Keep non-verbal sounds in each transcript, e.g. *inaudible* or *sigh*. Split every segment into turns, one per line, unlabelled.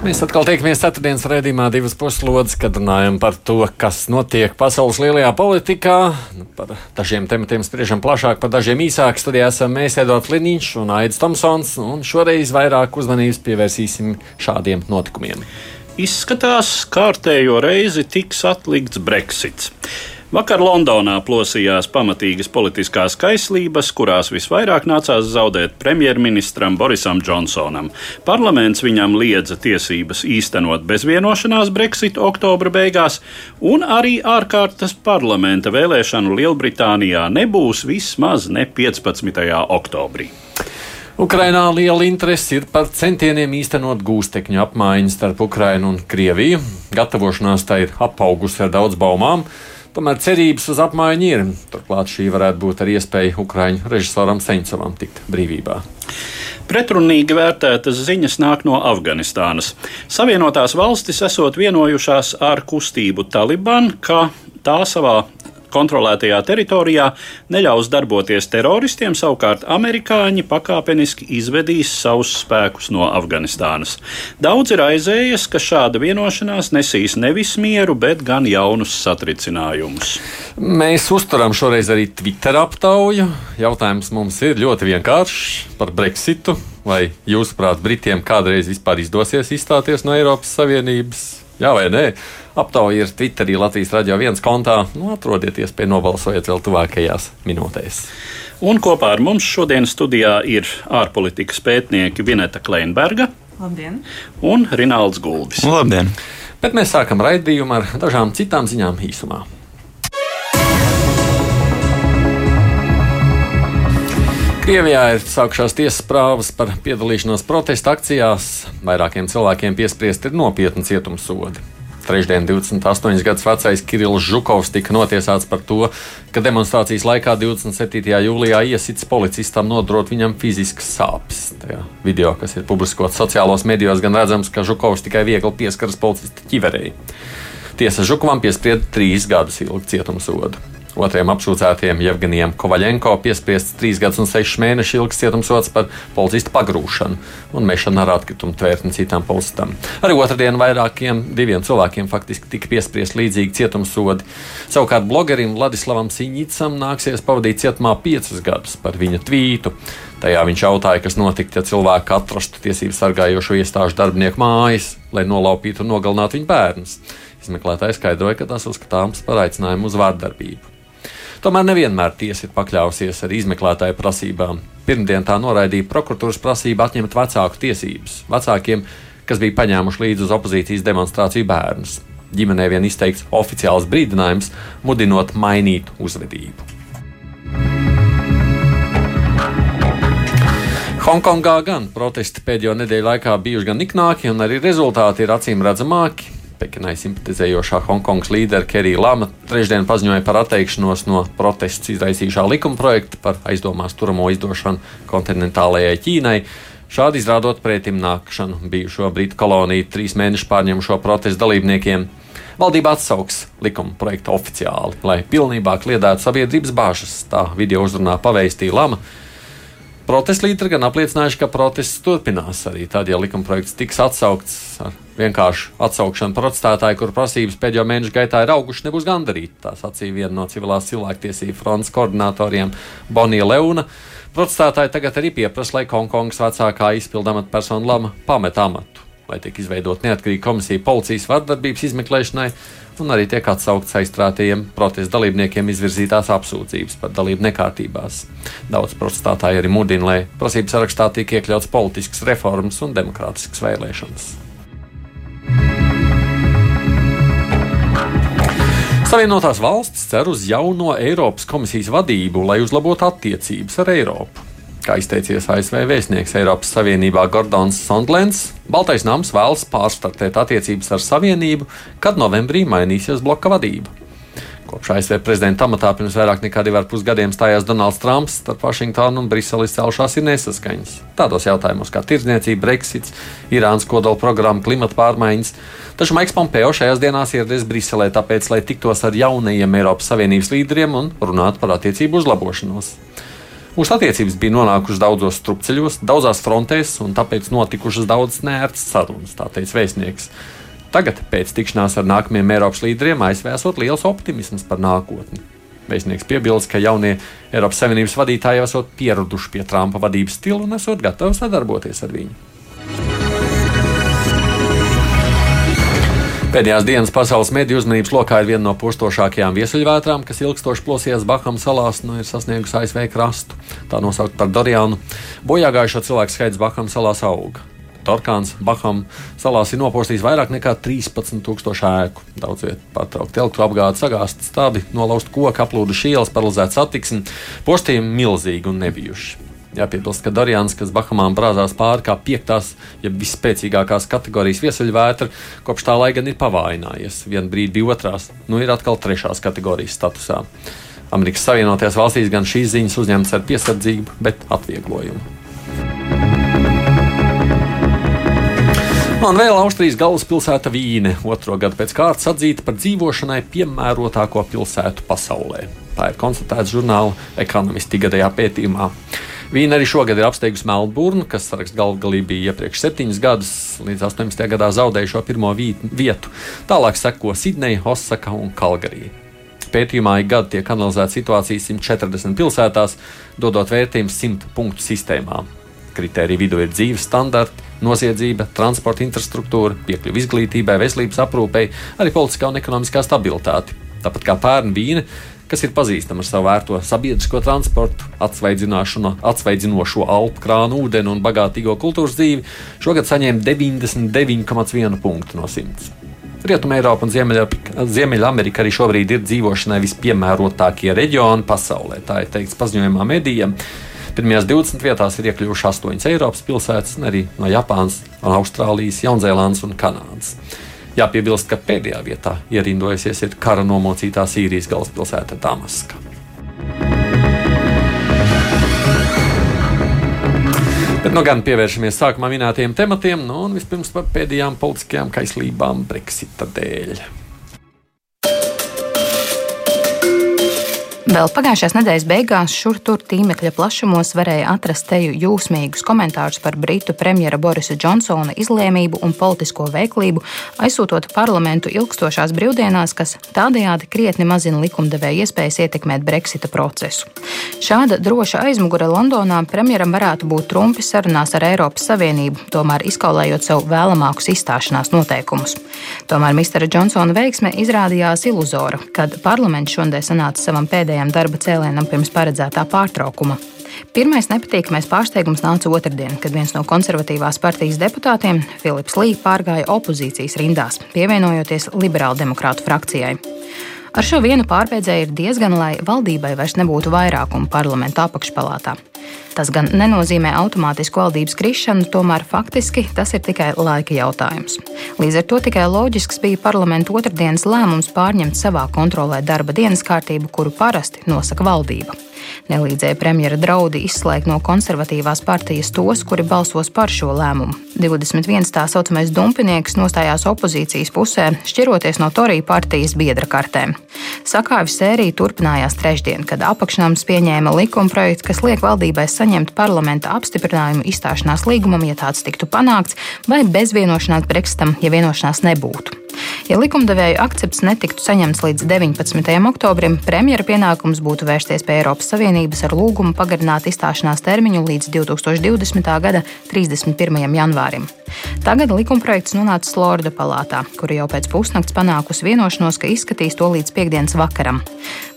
Mēs atkal tiekamies ceturtdienas raidījumā, divas puslodes, kad runājam par to, kas notiek pasaules lielajā politikā. Nu, par dažiem tematiem spriežam plašāk, par dažiem īsāk. Studijā esam mēs, Edvards Liniņš un Aits Tomsons, un šoreiz vairāk uzmanības pievērsīsim šādiem notikumiem.
Izskatās, kārtējo reizi tiks atlikts Brexits. Vakar Londonā plosījās pamatīgas politiskās kaislības, kurās visvairāk nācās zaudēt premjerministram Borisam Džonsonam. Parlaments viņam liedza tiesības īstenot bezvienošanās Brexit oktobra beigās, un arī ārkārtas parlamenta vēlēšanu Lielbritānijā nebūs vismaz ne 15. oktobrī.
Ukrainā liela interese ir par centieniem īstenot gūstekņu apmaiņu starp Ukrainu un Krieviju. Gatavošanās tā ir apaugusi ar daudz baumām. Tomēr cerības uz apmaiņu ir. Turklāt šī varētu būt arī iespēja Ukrāņu režisoram Seņcovam tikt brīvībā.
Pretrunīgi vērtētas ziņas nāk no Afganistānas. Savienotās valstis esot vienojušās ar kustību Taliban, ka tā savā kontrolētajā teritorijā neļaus darboties teroristiem, savukārt amerikāņi pakāpeniski izvedīs savus spēkus no Afganistānas. Daudz ir aizējies, ka šāda vienošanās nesīs nevis mieru, bet gan jaunus satricinājumus.
Mēs uzturam šoreiz arī Twitter aptauju. Jautājums mums ir ļoti vienkāršs par Brexitu. Vai jūsuprāt, Britiem kādreiz vispār izdosies izstāties no Eiropas Savienības? Jā vai nē? Aptauja ir Twitterī Latvijas radio viens kontā. Nu, atrodiet iespēju nobalsojiet vēl tuvākajās minūtēs.
Un kopā ar mums šodien studijā ir ārpolitikas pētnieki Vineta Kleinberga
Labdien.
un Rināls Guldis.
Labdien!
Bet mēs sākam raidījumu ar dažām citām ziņām īsumā. Krievijā ir sākušās tiesas prāvas par piedalīšanos protesta akcijās. Vairākiem cilvēkiem piespriesti ir nopietni cietumsodi. Trešdien 28 gadus vecais Kirillis Žukovs tika notiesāts par to, ka demonstrācijas laikā 27. jūlijā iesits policistam nodrot viņam fiziskas sāpes. Tajā video, kas ir publiskots sociālos medijos, gan redzams, ka Žukovs tikai viegli pieskaras policista ķiverei. Tiesa Žukovam piesprieda trīs gadus ilgu cietumsodu. Otrajam apsūdzētajam Jevgenijam Kovaļenko piespriests trīs gadus un sešus mēnešus ilgs cietumsods par policistu pagrūšanu un mešanu ar atkritumu tvērtni citām policistām. Arī otrdien vairākiem diviem cilvēkiem faktiski tika piespriests līdzīgi cietumsodi. Savukārt blogerim Vladislavam Siņicam nāksies pavadīt cietumā piecus gadus par viņa tvītu. Tajā viņš jautāja, kas notiktu, ja cilvēki atrastu tiesību sargājošo iestāžu darbinieku mājas, lai nolaupītu un nogalinātu viņu bērnus. Izmeklētājs skaidroja, ka tas uzskatāms par aicinājumu uz vārdarbību. Tomēr nevienmēr tiesa ir pakļausies ar izmeklētāju prasībām. Pirmdien tā noraidīja prokuratūras prasību atņemt vecāku tiesības vecākiem, kas bija paņēmuši līdzi uz opozīcijas demonstrāciju bērnus. Ģimenē vien izteikts oficiāls brīdinājums, mudinot mainīt uzvedību. Hongkongā gan protesti pēdējo nedēļu laikā bijuši gan niknāki, un arī rezultāti ir acīm redzamāki. Pekinai simpatizējošā Hongkongas līdera Kerija Lama trešdien paziņoja par atteikšanos no protestus izraisījušā likuma projekta par aizdomās turamo izdošanu kontinentālajai Ķīnai. Šādi izrādot pretim nākšanu bijušo Britu koloniju trīs mēnešu pārņemušo protestu dalībniekiem. Valdība atsauks likuma projektu oficiāli, lai pilnībā kliedētu sabiedrības bāžas. Tā video uzrunā paveistīja Lama. Protesta līderi gan apliecinājuši, ka protests turpinās arī tad, ja likumprojekts tiks atsaukts ar vienkāršu atsaukšanu protestētāji, kur prasības pēdējo mēnešu gaitā ir augušas, nebūs gandarīti. Tā sacīja viena no civilās cilvēktiesību fronts koordinatoriem Bonija Leuna. Protestētāji tagad arī pieprasa, lai Hongkongas vecākā izpildāmata persona Lama pamet amatu, lai tiek izveidot neatkarīga komisija policijas vardarbības izmeklēšanai un arī tiek atsaukts aizstrātajiem protestu dalībniekiem izvirzītās apsūdzības par dalību nekārtībās. Daudz protestētāji arī mudina, lai prasības sarakstā tiek iekļauts politiskas reformas un demokrātiskas vēlēšanas. Savienotās valstis cer uz jauno Eiropas komisijas vadību, lai uzlabotu attiecības ar Eiropu. Kā izteicies ASV vēstnieks Eiropas Savienībā Gordons Sondlens, Baltais nams vēlas pārstartēt attiecības ar Savienību, kad novembrī mainīsies bloka vadība. Kopš ASV prezidenta amatā pirms vairāk nekā diviem pusgadiem stājās Donalds Trumps, starp Vašingtonu un Briseli izcēlušās ir nesaskaņas. Tādos jautājumos kā tirdzniecība, Brexits, Irānas kodola programma, klimata pārmaiņas. Taču Maiks Pompeo šajās dienās ieradies Briselē, tāpēc, lai tiktos ar jaunajiem Eiropas Savienības līderiem un runātu par attiecību uzlabošanos. Mūsu attiecības bija nonākušas daudzos strupceļos, daudzās frontēs, un tāpēc notikušas daudzas neērtas sarunas, tā teica vēstnieks. Tagad, pēc tikšanās ar nākamajiem Eiropas līderiem, ASV esot liels optimisms par nākotni. Vēstnieks piebilst, ka jaunie Eiropas Savienības vadītāji jau esot pieraduši pie Trumpa vadības stila un esot gatavi sadarboties ar viņu. Pēdējās dienas pasaules mediju uzmanības lokā ir viena no postošākajām viesuļvētrām, kas ilgstoši plosījās Bahamas salās, nu ir sasniegusi ASV krastu. Tā nosaukt par Dorianu. Bojāgājušo cilvēku skaits Bahamas salās auga. Torkāns Baham salās ir nopostījis vairāk nekā 13,000 ēku. Daudz vietu pārtraukt elektroapgādi, sagāzt stabi, nolaust koku, aplūduši ielas, paralizēt satiksmi. Postījumi milzīgi un nebijuši. Jāpiebilst, ka Dārījāns, kas Bahamām brāzās pāri kā piektās, ja vispēcīgākās kategorijas viesuļvētra, kopš tā laika ir pavājinājies. Vienu brīdi bija otrās, nu ir atkal trešās kategorijas statusā. Amerikas Savienotajās valstīs gan šīs ziņas uzņemtas ar piesardzību, bet atvieglojumu. Un vēl Austrijas galvaspilsēta Vīne otro gadu pēc kārtas atzīta par dzīvošanai piemērotāko pilsētu pasaulē. Tā ir konstatēta žurnāla ekonomisti gadējā pētījumā. Vīna arī šogad ir apsteigusi Melnburnu, kas galvgalī bija iepriekš septiņus gadus, līdz 18. gadā zaudēja šo pirmo vietu. Tālāk seko Sidneja, Osaka un Kalgarija. Pētījumā ik gadu tiek analizēta situācija 140 pilsētās, dodot vērtījumu 100 punktu sistēmām. Kritēriju vidū ir dzīves standarti, noziedzība, transporta infrastruktūra, piekļuve izglītībai, veselības aprūpei, arī politiskā un ekonomiskā stabilitāte. Tāpat kā pērn vīna, kas ir pazīstama ar savu vērto sabiedrisko transportu, atsvaidzinošo alpu krānu ūdeni un bagātīgo kultūras dzīvi, šogad saņēma 99,1 punktu no 100. Rietumē Eiropa un Ziemeļamerika arī šobrīd ir dzīvošanai vispiemērotākie reģioni pasaulē. Tā ir teikts paziņojumā medijiem. Pirmajās 20 vietās ir iekļuvuši 8 Eiropas pilsētas, arī no Japānas, Austrālijas, Jaunzēlandes un Kanādas. Jāpiebilst, ka pēdējā vietā ierindojusies ir kara nomocītā Sīrijas galvaspilsēta Damaska. Bet nu gan pievēršamies sākumā minētajiem tematiem, nu, un vispirms par pēdējām politiskajām kaislībām Brexita dēļ.
Vēl pagājušās nedēļas beigās šur tur tīmekļa plašumos varēja atrast teju jūsmīgus komentārus par britu premjera Borisa Džonsona izlēmību un politisko veiklību, aizsūtot parlamentu ilgstošās brīvdienās, kas tādējādi krietni mazina likumdevēja iespējas ietekmēt Brexita procesu. Šāda droša aizmugure Londonā premjeram varētu būt trumpi sarunās ar Eiropas Savienību, tomēr izkaulējot sev vēlamākus izstāšanās noteikumus. Tomēr Mr. Džonsona veiksme izrādījās iluzora, kad parlaments šodien sanāca savam pēdējiem pēdējām darba cēlienam pirms paredzētā pārtraukuma. Pirmais nepatīkamais pārsteigums nāca otrdien, kad viens no konservatīvās partijas deputātiem, Filips Līs, pārgāja opozīcijas rindās, pievienojoties liberālu demokrātu frakcijai. Ar šo vienu pārbēdzēju ir diezgan, lai valdībai vairs nebūtu vairākuma parlamenta apakšpalātā. Tas gan nenozīmē automātisku valdības krišanu, tomēr faktiski tas ir tikai laika jautājums. Līdz ar to tikai loģisks bija parlamenta otrdienas lēmums pārņemt savā kontrolē darba dienas kārtību, kuru parasti nosaka valdība. Nelīdzēja premjera draudi izslēgt no konservatīvās partijas tos, kuri balsos par šo lēmumu. 21 tā saucamais dumpinieks nostājās opozīcijas pusē, šķiroties no Torija partijas biedra kartēm. Sakāvis sērija turpinājās trešdien, kad apakšnāms pieņēma likumprojektu, kas liek valdībai saņemt parlamenta apstiprinājumu izstāšanās līgumam, ja tāds tiktu panākts, vai bezvienošanās Brexitam, ja vienošanās nebūtu. Ja likumdevēju akcepts netiktu saņemts līdz 19. oktobrim, premjera pienākums būtu vērsties pie Eiropas Savienības ar lūgumu pagarināt izstāšanās termiņu līdz 2020. gada 31. janvārim. Tagad likumprojekts nonācis Florida palātā, kura jau pēc pusnakts panākusi vienošanos, ka izskatīs to līdz piekdienas vakaram.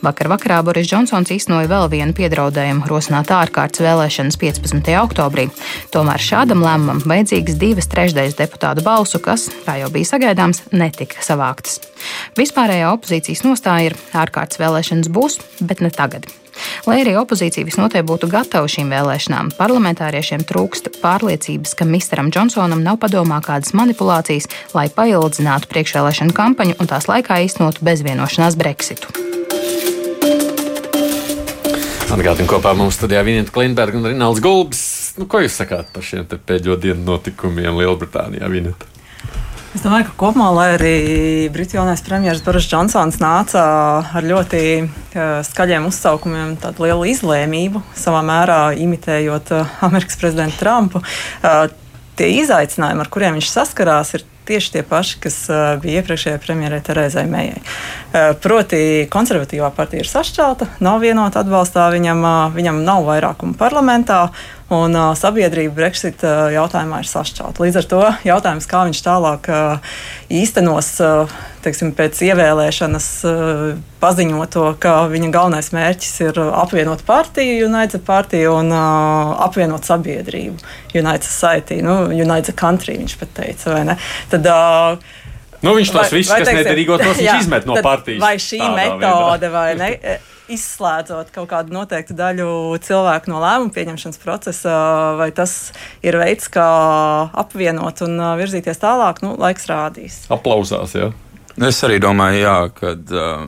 Vakar vakarā Boris Džonsons iznoja vēl vienu piedraudējumu rosināt ārkārtas vēlēšanas 15. oktobrī. Tomēr šādam lēmumam vajadzīgas divas trešdaļas deputātu balsu, kas, kā jau bija sagaidāms, netika savāktas. Vispārējā opozīcijas nostāja ir ārkārtas vēlēšanas būs, bet ne tagad. Lai arī opozīcija visnotaļ būtu gatava šīm vēlēšanām, parlamentāriešiem trūkst pārliecības, ka Misteram Džonsonam nav padomā kādas manipulācijas, lai paildzinātu priekšvēlēšanu kampaņu un tās laikā īstenotu bezvienošanās Brexitu.
Atgādājot, kopā mums studijā Vineta Klimberga un Rināls Gulbis. Nu, ko jūs sakāt par šiem pēdējo dienu notikumiem Lielbritānijā? Vineta?
Es domāju, ka kopumā, lai arī Britu jaunais premjerministrs Boris Džonsons nāca ar ļoti uh, skaļiem uzsaukumiem, tādu lielu izlēmību, savā mērā imitējot uh, Amerikas prezidentu Trumpu, uh, tie izaicinājumi, ar kuriem viņš saskarās, ir tieši tie paši, kas bija iepriekšējai premjerai Terezai Mējai. Proti, konservatīvā partija ir sašķelta, nav vienota atbalstā, viņam, viņam nav vairākuma parlamentā. Un uh, sabiedrība Brexit uh, jautājumā ir sašķelta. Līdz ar to jautājums, kā viņš tālāk uh, īstenos uh, teiksim, pēc ievēlēšanas, uh, paziņot to, ka viņa galvenais mērķis ir apvienot partiju, United partiju un uh, apvienot sabiedrību. United Society, nu, United Country viņš pat teica, vai ne? Tad, uh,
Nu, viņš tos visus, kas nederīgo, tos *laughs* jā, izmet no partijas.
Vai šī metode, vai ne? *laughs* izslēdzot kaut kādu noteiktu daļu cilvēku no lēmumu pieņemšanas procesa, vai tas ir veids, kā apvienot un virzīties tālāk, nu, laiks rādīs.
Aplausās, jā.
Es arī domāju, jā, ka uh,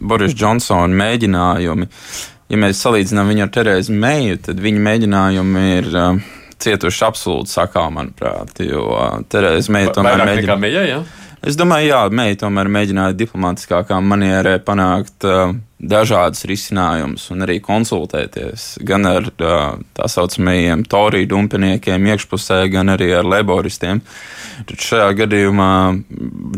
Boris Džonsona mēģinājumi, ja mēs salīdzinām viņu ar Terēzu Meiju, tad viņa mēģinājumi ir uh, cietuši absolūti sakā, manuprāt, jo Terēza Meija tomēr
mēģināja. Meja, jā?
Es domāju, jā, Meija tomēr mēģināja diplomātiskākā manierē panākt uh, dažādas risinājumus un arī konsultēties gan ar uh, tā saucamajiem toriju dumpiniekiem iekšpusē, gan arī ar laboristiem. Tad šajā gadījumā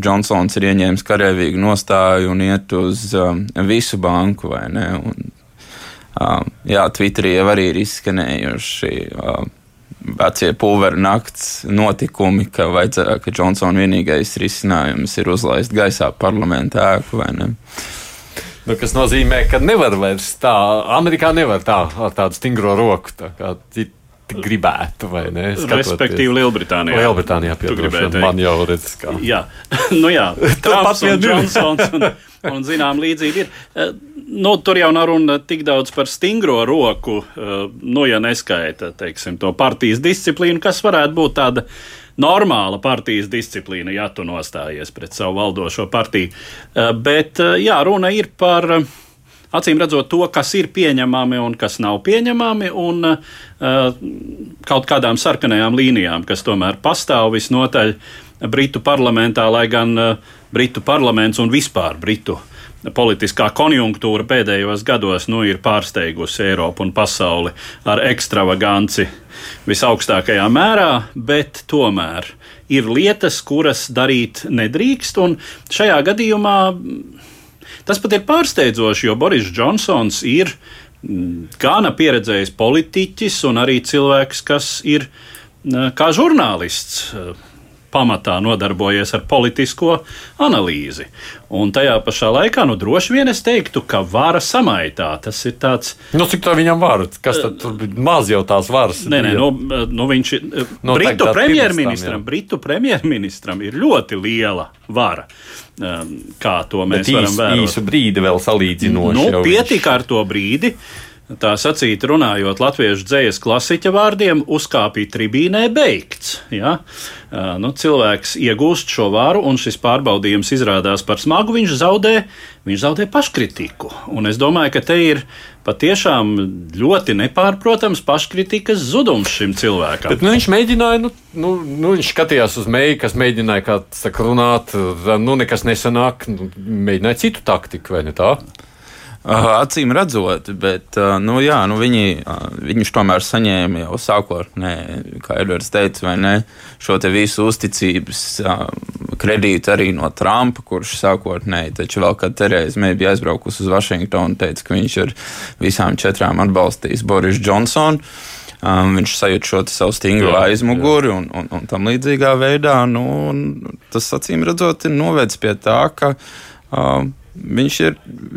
Džonsons ir ieņēmis karavīgu nostāju un iet uz uh, visu banku, vai ne? Un, uh, jā, Twitterī jau arī ir izskanējuši. Uh, vecie pulveru nakts notikumi, ka, ka Džonsona vienīgais risinājums ir uzlaist gaisā parlamentu ēku vai ne.
Nu, kas nozīmē, ka nevar vairs tā, Amerikā nevar tā ar tādu stingro roku. Tā kā gribētu, vai ne?
Skatoties. Respektīvi, Lielbritānijā.
Lielbritānijā piedošana, man jau redz, kā.
Jā, *laughs* nu jā, Trumps un Džonsons un, un zinām līdzīgi ir. Eh, nu, tur jau nav runa tik daudz par stingro roku, eh, nu, ja neskaita, teiksim, to partijas disciplīnu, kas varētu būt tāda normāla partijas disciplīna, ja tu nostājies pret savu valdošo partiju. Eh, bet, jā, runa ir par acīm redzot to, kas ir pieņemami un kas nav pieņemami, un uh, kaut kādām sarkanajām līnijām, kas tomēr pastāv visnotaļ Britu parlamentā, lai gan uh, Britu parlaments un vispār Britu politiskā konjunktūra pēdējos gados nu, ir pārsteigusi Eiropu un pasauli ar ekstravaganci visaugstākajā mērā, bet tomēr ir lietas, kuras darīt nedrīkst, un šajā gadījumā Tas pat ir pārsteidzoši, jo Boris Džonsons ir mm, gana pieredzējis politiķis un arī cilvēks, kas ir mm, kā žurnālists pamatā nodarbojies ar politisko analīzi. Un tajā pašā laikā, nu, droši vien es teiktu, ka vara samaitā. Tas ir tāds.
Nu, cik tā viņam var? Kas tad tur maz jau tās varas?
Nē, nē, nu, nu viņš ir. No, Britu premjerministram, Britu premjerministram ir ļoti liela vara. Um, kā to mēs Bet varam vērot?
Īsu brīdi vēl salīdzinoši.
Nu, pietika ar to brīdi. Tā sacīt, runājot latviešu dzīslu klasiķa vārdiem, uzkāpīja tribīnē beigts. Ja? Nu, cilvēks iegūst šo varu, un šis pārbaudījums izrādās par smagu. Viņš zaudē, viņš zaudē paškritiku. Un es domāju, ka te ir patiešām ļoti nepārprotams paškritikas zudums šim cilvēkam.
Bet, nu, viņš mēģināja, nu, nu, nu, viņš skatījās uz meiju, kas mēģināja, kā saka, runāt, nu, nekas nesanāk, nu, mēģināja citu taktiku, vai ne tā?
Acīm redzot, bet nu, jā, nu, viņi, viņš tomēr saņēma jau sākotnēji, kā Edvards teica, ne, šo te visu uzticības kredītu arī no Trumpa, kurš sākotnēji, taču vēl kad Terēza Meija bija aizbraukusi uz Vašingtonu, teica, ka viņš ar visām četrām atbalstīs Boris Johnsonu. Um, viņš sajūt šo savu stingru aizmuguri un, un, un tam līdzīgā veidā. Nu, tas acīm redzot, ir novedis pie tā, ka um, Viņš ir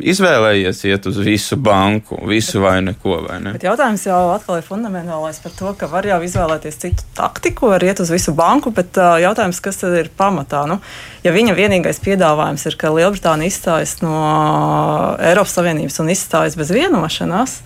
izvēlējies iet uz visu banku, visu vai neko. Vai ne?
Bet jautājums jau atkal ir fundamentālais par to, ka var jau izvēlēties citu taktiku, var iet uz visu banku, bet uh, jautājums, kas tad ir pamatā? Nu, ja viņa vienīgais piedāvājums ir, ka Lielbritānija izstājas no Eiropas Savienības un izstājas bez vienošanās,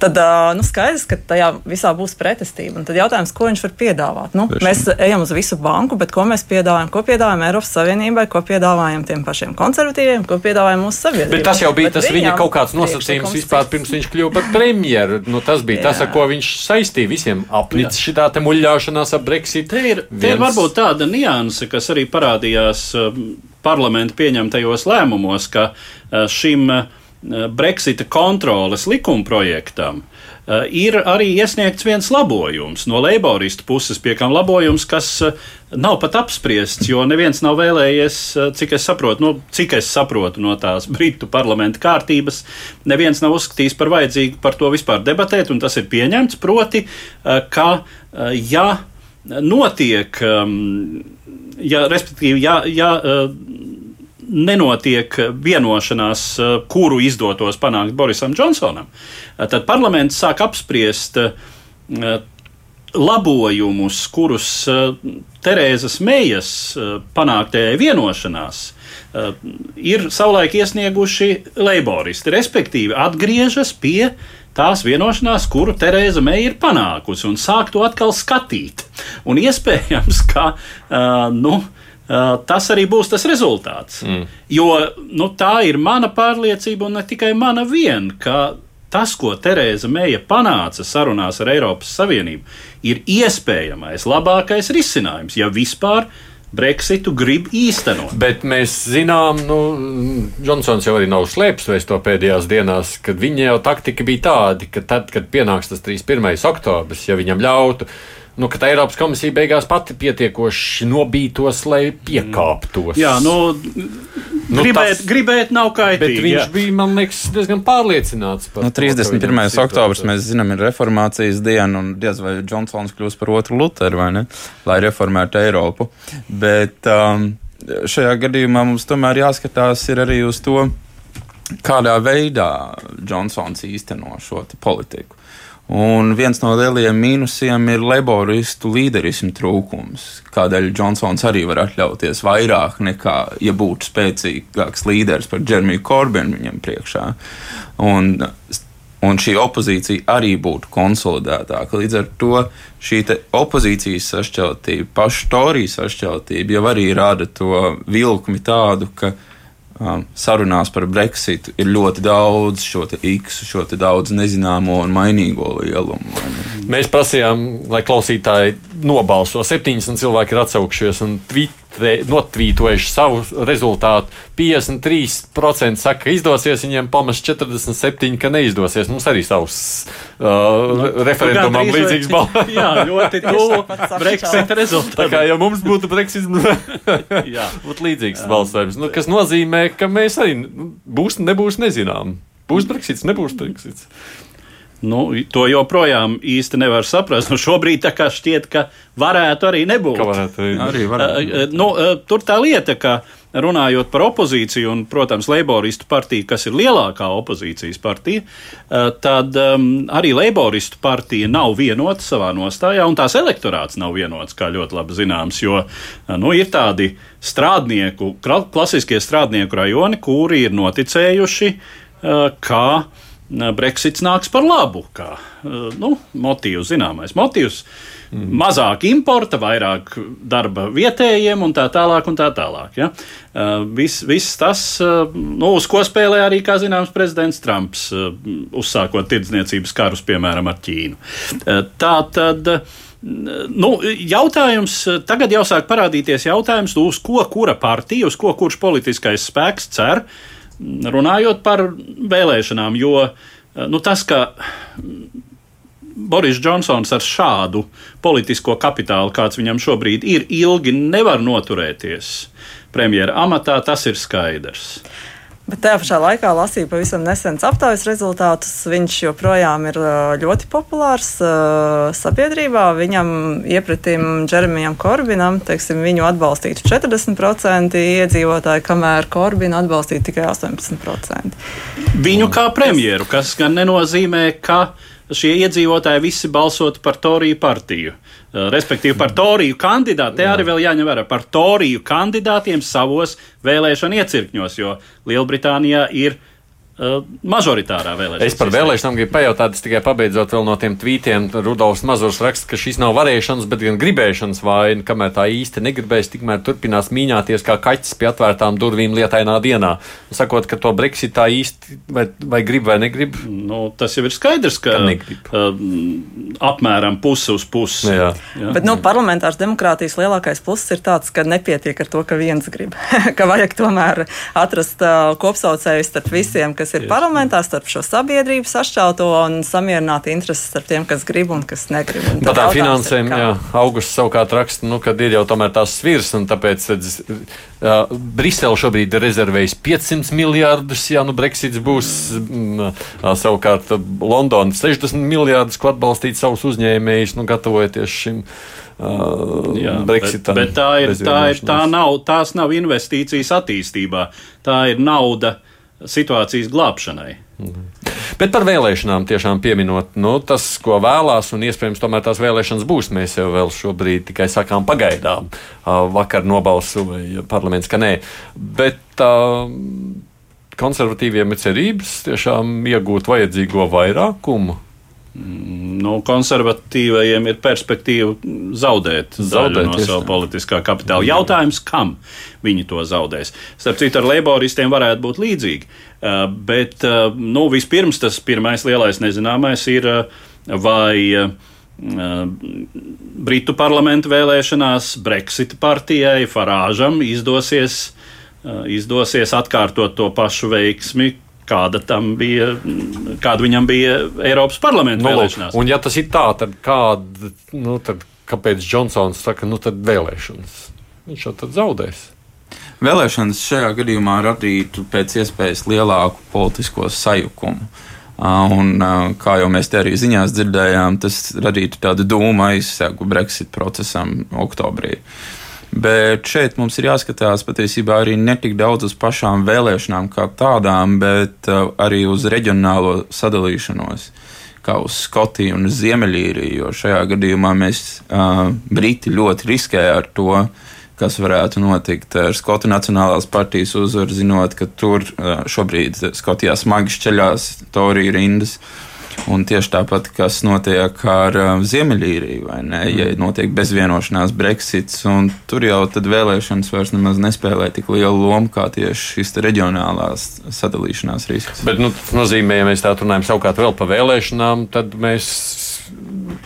tad nu, skaidrs, ka tajā visā būs pretestība. Un tad jautājums, ko viņš var piedāvāt? Nu, Tieši. mēs ejam uz visu banku, bet ko mēs piedāvājam? Ko piedāvājam Eiropas Savienībai, ko piedāvājam tiem pašiem konservatīviem, ko piedāvājam mūsu sabiedrībai?
Bet tas jau bija bet tas viņa kaut kāds nosacījums vispār pirms viņš kļuva par premjeru. Nu, tas bija Jā. tas, ar ko viņš saistīja visiem apnicis šī tā muļļāšanās ap Brexit.
Te ir, viens... te ir varbūt tāda nianse, kas arī parādījās parlamenta pieņemtajos lēmumos, ka šim Brexita kontroles likumprojektam uh, ir arī iesniegts viens labojums. No leiboristu puses, piekam labojums, kas uh, nav pat apspriests, jo neviens nav vēlējies, cik es saprotu, nu, cik es saprotu no tās Britu parlamenta kārtības, neviens nav uzskatījis par vajadzīgu par to vispār debatēt, un tas ir pieņemts, proti, ka ja notiek, um, ja, respektīvi, ja, ja nenotiek vienošanās, eh, kuru izdotos panākt Borisam Džonsonam, eh, tad parlaments sāk apspriest eh, labojumus, kurus Terēzas Meijas panāktējai vienošanās ir savulaik iesnieguši leiboristi, respektīvi atgriežas pie tās vienošanās, kuru Terēza Meija ir panākusi, un sāk to atkal skatīt. Un iespējams, ka uh, nu, uh, tas arī būs tas rezultāts. Mm. Jo nu, tā ir mana pārliecība, un ne tikai mana viena, ka tas, ko Terēza Meija panāca sarunās ar Eiropas Savienību, ir iespējamais labākais risinājums, ja vispār. Brexitu grib īstenot.
Bet mēs zinām, nu, Džonsons jau arī nav slēpis to pēdējās dienās, kad viņa jau taktika bija tāda, ka tad, kad pienāks tas 31. oktobris, ja viņam ļautu, nu, ka Eiropas komisija beigās pati pietiekoši nobītos, lai piekāptos.
Jā, nu, nu gribēt, tas, gribēt nav kaitīgi.
Bet viņš jā. bija, man liekas, diezgan pārliecināts
par nu, 31. To, oktobrs, mēs zinām, ir reformācijas diena, un diez vai Džonsons kļūs par otru Lutheru, vai ne, lai reformētu Eiropu. Bet um, šajā gadījumā mums tomēr jāskatās arī uz to, kādā veidā Džonsons īsteno šo politiku. Un viens no lielajiem mīnusiem ir laboristu līderismu trūkums, kādēļ Džonsons arī var atļauties vairāk nekā, ja būtu spēcīgāks līderis par Džermiju Korbinu viņam priekšā. Un, un šī opozīcija arī būtu konsolidētāka. Līdz ar to šī opozīcijas sašķeltība, pašu Torijas sašķeltība jau arī rada to vilkmi tādu, ka um, sarunās par Brexitu ir ļoti daudz šo X, šo daudz nezināmo un mainīgo lielumu.
Mēs prasījām, lai klausītāji nobalso. 70 cilvēki ir atsaukšies un tvīt notvītojuši savu rezultātu. 53% saka, ka izdosies, viņiem pamest 47%, ka neizdosies. Mums arī savs uh, nu, referendumam nu, līdzīgs balss. *laughs*
jā, ļoti tuvu Brexit *laughs* rezultātam. Tā
kā ja mums būtu Brexit, *laughs* būtu līdzīgs balsojums. Nu, kas nozīmē, ka mēs arī nu, būs, nebūs nezinām. Būs Brexits, nebūs Brexits.
Nu, to joprojām īsti nevar saprast. Nu, šobrīd tā kā šķiet, ka varētu arī nebūt.
Ka varētu arī, arī varētu.
Nu, tur tā lieta, ka runājot par opozīciju, un, protams, Leiboristu partija, kas ir lielākā opozīcijas partija, tad um, arī Leiboristu partija nav vienota savā nostājā, un tās elektorāts nav vienots, kā ļoti labi zināms, jo nu, ir tādi strādnieku, klasiskie strādnieku rajoni, kuri ir noticējuši, ka Brexits nāks par labu. Kā nu, motīvs, zināmais motīvs. Mm. Mazāk importa, vairāk darba vietējiem un tā tālāk. Un tā tālāk ja? Viss vis tas, nu, uz ko spēlē arī, kā zināms, prezidents Trumps, uzsākot tirdzniecības karus, piemēram, ar Ķīnu. Tā tad. Nu, jautājums, tagad jau sāk parādīties jautājums, uz ko kura partija, uz ko kurš politiskais spēks cer, uh, runājot par vēlēšanām, jo nu, tas, ka Boris Džonsons ar šādu politisko kapitālu, kāds viņam šobrīd ir, ilgi nevar noturēties premjera amatā, tas ir skaidrs.
Bet tajā pašā laikā lasīju pavisam nesenas aptaujas rezultātus. Viņš joprojām ir ļoti populārs sabiedrībā. Viņam iepratim Džeremijam Korbinam, teiksim, viņu atbalstītu 40% iedzīvotāji, kamēr Korbinu atbalstītu tikai 18%.
Viņu kā premjeru, kas gan nenozīmē, ka šie iedzīvotāji visi balsotu par Toriju partiju. Eh, respektīvi par Toriju kandidātu. Te Jā. arī vēl jāņem vērā par Toriju kandidātiem savos vēlēšanu iecirkņos, jo Lielbritānijā ir mažoritārā vēlēšana.
Es par vēlēšanām gribu pajautāt, tikai pabeidzot vēl no tiem tvītiem. Rudolfs Mazurs raksta, ka šis nav varēšanas, bet gan gribēšanas vaina. Kamēr tā īsti negribēs, tikmēr turpinās mīņāties kā kaķis pie atvērtām durvīm lietainā dienā. Sakot, ka to Brexit tā īsti vai, vai grib vai negrib.
Nu, tas jau ir skaidrs, ka, ka uh, apmēram pusi uz pusi.
Jā. Jā. Bet nu, parlamentārs demokrātijas lielākais pluss ir tāds, ka nepietiek ar to, ka viens grib. *laughs* ka vajag tomēr atrast uh, kopsaucēju starp visiem, kas ir parlamentā, starp šo sabiedrību sašķelto un samierināt intereses starp tiem, kas grib un kas negrib. Un
Par tām finansēm, jā, augusts savukārt raksta, nu, kad ir jau tomēr tās svirs, un tāpēc redz, uh, Brisele šobrīd ir rezervējis 500 miljārdus, ja nu Brexits būs, mm, uh, savukārt Londona 60 miljārdus, ko atbalstīt savus uzņēmējus, nu, gatavojoties šim. Uh, Jā, Brexitam,
bet, bet tā, ir, tā, ir, tā nav, tās nav investīcijas attīstībā. Tā ir nauda situācijas glābšanai. Mhm.
Bet par vēlēšanām tiešām pieminot, nu, tas, ko vēlās, un iespējams tomēr tās vēlēšanas būs. Mēs jau vēl šobrīd tikai sakām pagaidām. Vakar nobalsoja parlaments, ka nē. Bet konservatīviem ir cerības tiešām iegūt vajadzīgo vairākumu
Nu, konservatīvajiem ir perspektīva zaudēt, zaudēt no sava politiskā kapitāla. Jautājums, kam viņi to zaudēs? Starp citu, ar laboristiem varētu būt līdzīgi. Bet nu, vispirms tas pirmais lielais nezināmais ir, vai Britu parlamentu vēlēšanās Brexit partijai Farāžam izdosies, izdosies atkārtot to pašu veiksmi, kāda tam bija, kāda viņam bija Eiropas parlamenta nu, vēlēšanās.
Un, ja tas ir tā, tad, kāda, nu, tad kāpēc Džonsons saka, nu tad vēlēšanas? Viņš jau tad zaudēs.
Vēlēšanas šajā gadījumā radītu pēc iespējas lielāku politisko sajukumu. Un, kā jau mēs te arī ziņās dzirdējām, tas radītu tādu dūmu aizsegu Brexit procesam oktobrī. Uh, Bet šeit mums ir jāskatās patiesībā arī ne tik daudz uz pašām vēlēšanām kā tādām, bet uh, arī uz reģionālo sadalīšanos, kā uz Skotiju un Ziemeļīriju. Jo šajā gadījumā mēs uh, Briti ļoti riskē ar to, kas varētu notikt ar Skotu Nacionālās partijas uzvaru, zinot, ka tur uh, šobrīd Skotijā smagi šķeļās Torija rindas. Uh, Un tieši tāpat, kas notiek ar uh, Ziemeļīriju, vai ne? Ja mm. notiek bezvienošanās Brexits, un tur jau tad vēlēšanas vairs nemaz nespēlē tik lielu lomu kā tieši šis reģionālās sadalīšanās risks.
Bet nu, tas nozīmē, ja mēs tā runājam savukārt vēl par vēlēšanām, tad mēs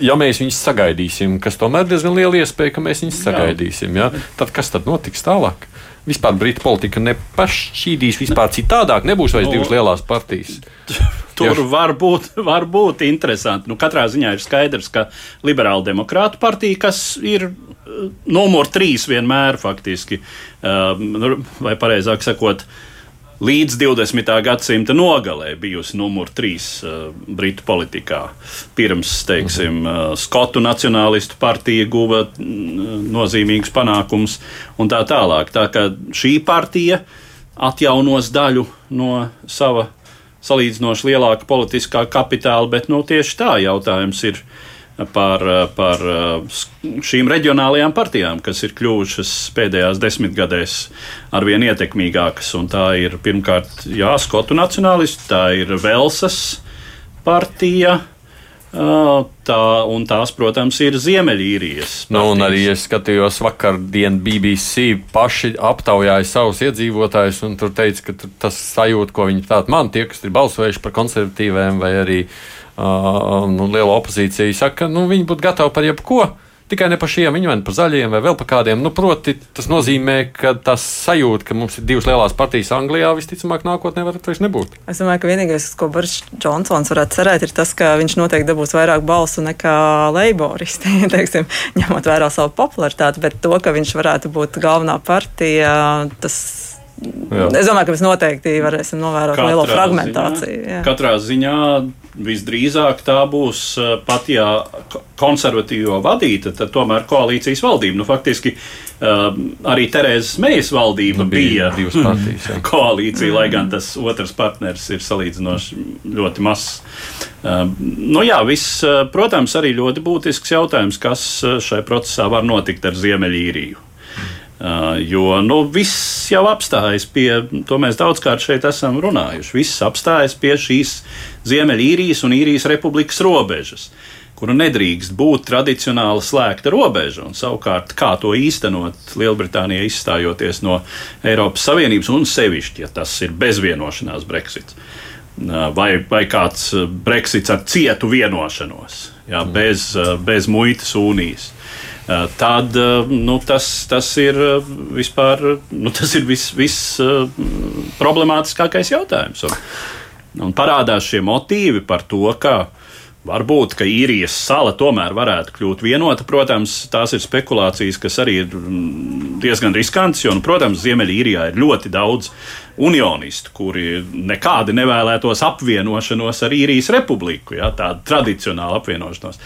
ja mēs viņus sagaidīsim, kas tomēr diezgan liela iespēja, ka mēs viņus sagaidīsim, ja? tad kas tad notiks tālāk? Vispār Britu politika nepašķīdīs vispār citādāk, nebūs vairs no. divas lielās partijas. *laughs*
Tur var būt, *laughs* var būt interesanti. Nu, katrā ziņā ir skaidrs, ka Liberāla demokrāta partija, kas ir uh, numur trīs vienmēr faktiski, uh, vai pareizāk sakot, līdz 20. gadsimta nogalē bijusi numur trīs uh, Britu politikā. Pirms, teiksim, Skotu nacionālistu partija guva mm, nozīmīgus panākumus un tā tālāk. Tā kā šī partija atjaunos daļu no sava salīdzinoši lielāka politiskā kapitāla, bet nu, tieši tā jautājums ir par, par šīm reģionālajām partijām, kas ir kļuvušas pēdējās desmitgadēs arvien ietekmīgākas. Un tā ir pirmkārt jā, Skotu nacionālisti, tā ir Velsas partija Tā, un tās, protams, ir Ziemeļīrijas.
Nu, un arī es skatījos vakardien BBC paši aptaujāja savus iedzīvotājus, un tur teica, ka tas sajūta, ko viņi tātad man tie, kas ir balsojuši par konservatīviem vai arī uh, nu, liela opozīcija, saka, ka nu, viņi būtu gatavi par jebko tikai ne par šiem, viņi vai par zaļiem, vai vēl par kādiem. Nu, proti, tas nozīmē, ka tas sajūta, ka mums ir divas lielās partijas Anglijā, visticamāk, nākotnē var vairs nebūt.
Es domāju, ka vienīgais, ko Boris Džonsons varētu cerēt, ir tas, ka viņš noteikti dabūs vairāk balsu nekā leiboristi, *laughs* teiksim, ņemot vērā savu popularitāti, bet to, ka viņš varētu būt galvenā partija, tas Jā. Es domāju, ka mēs noteikti varēsim novērot katrā lielo fragmentāciju.
Ziņā, katrā ziņā visdrīzāk tā būs eh, pat, ja konservatīvo vadīta, tad tomēr koalīcijas valdība. Nu, faktiski uh, arī Terēzes Mejas valdība nu, bija, bija partijas, *laughs* koalīcija, lai gan tas otrs partners ir salīdzinoši ļoti mazs. Uh, nu, jā, viss, protams, arī ļoti būtisks jautājums, kas šai procesā var notikt ar Ziemeļīriju. Jo nu, viss jau apstājas pie, to mēs daudzkārt šeit esam runājuši, viss apstājas pie šīs Ziemeļīrijas un Īrijas republikas robežas kura nedrīkst būt tradicionāli slēgta robeža. Un, savukārt, kā to īstenot Lielbritānijai izstājoties no Eiropas Savienības, un sevišķi, ja tas ir bezvienošanās Brexits, vai, vai kāds Brexits ar cietu vienošanos, jā, bez, bez muitas unijas. Eh, tad eh, nu, tas, tas ir eh, vispār nu, tas ir vis, vis problemātiskākais jautājums. Un, un parādās šie motīvi par to, ka Varbūt, ka īrijas sala tomēr varētu kļūt vienota. Protams, tās ir spekulācijas, kas arī ir mm, diezgan riskantas, jo, nu, protams, Ziemeļīrijā ir ļoti daudz unionistu, kuri nekādi nevēlētos apvienošanos ar īrijas republiku, ja, tādu tradicionālu apvienošanos.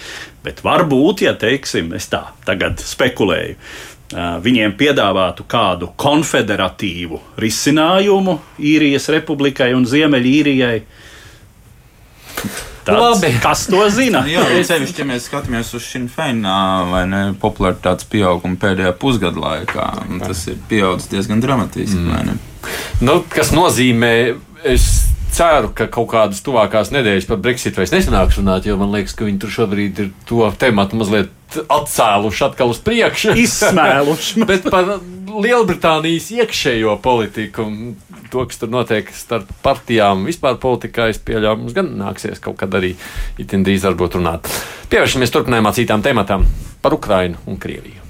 Bet varbūt, ja teiksim, es tā tagad spekulēju, viņiem piedāvātu kādu konfederatīvu risinājumu īrijas republikai un Ziemeļīrijai Tāds, Labi. Kas to zina?
Jā, sevišķi, ja mēs skatāmies uz šīm fēnām, popularitātes pieaugumu pēdējā pusgada laikā, tas ir pieaudzis diezgan dramatiski. Mm.
Nu, kas nozīmē, es ceru, ka kaut kādas tuvākās nedēļas par Brexit vairs nesanāks runāt, jo man liekas, ka viņi tur šobrīd ir to tematu mazliet atcēluši atkal uz priekšu.
Izsmēluši. *laughs*
Bet par Lielbritānijas iekšējo politiku to, kas tur notiek starp partijām, vispār politikā, es pieļauju, mums gan nāksies kaut kad arī itin drīz varbūt runāt. Pievēršamies turpinājumā citām tematām par Ukrainu un Krieviju.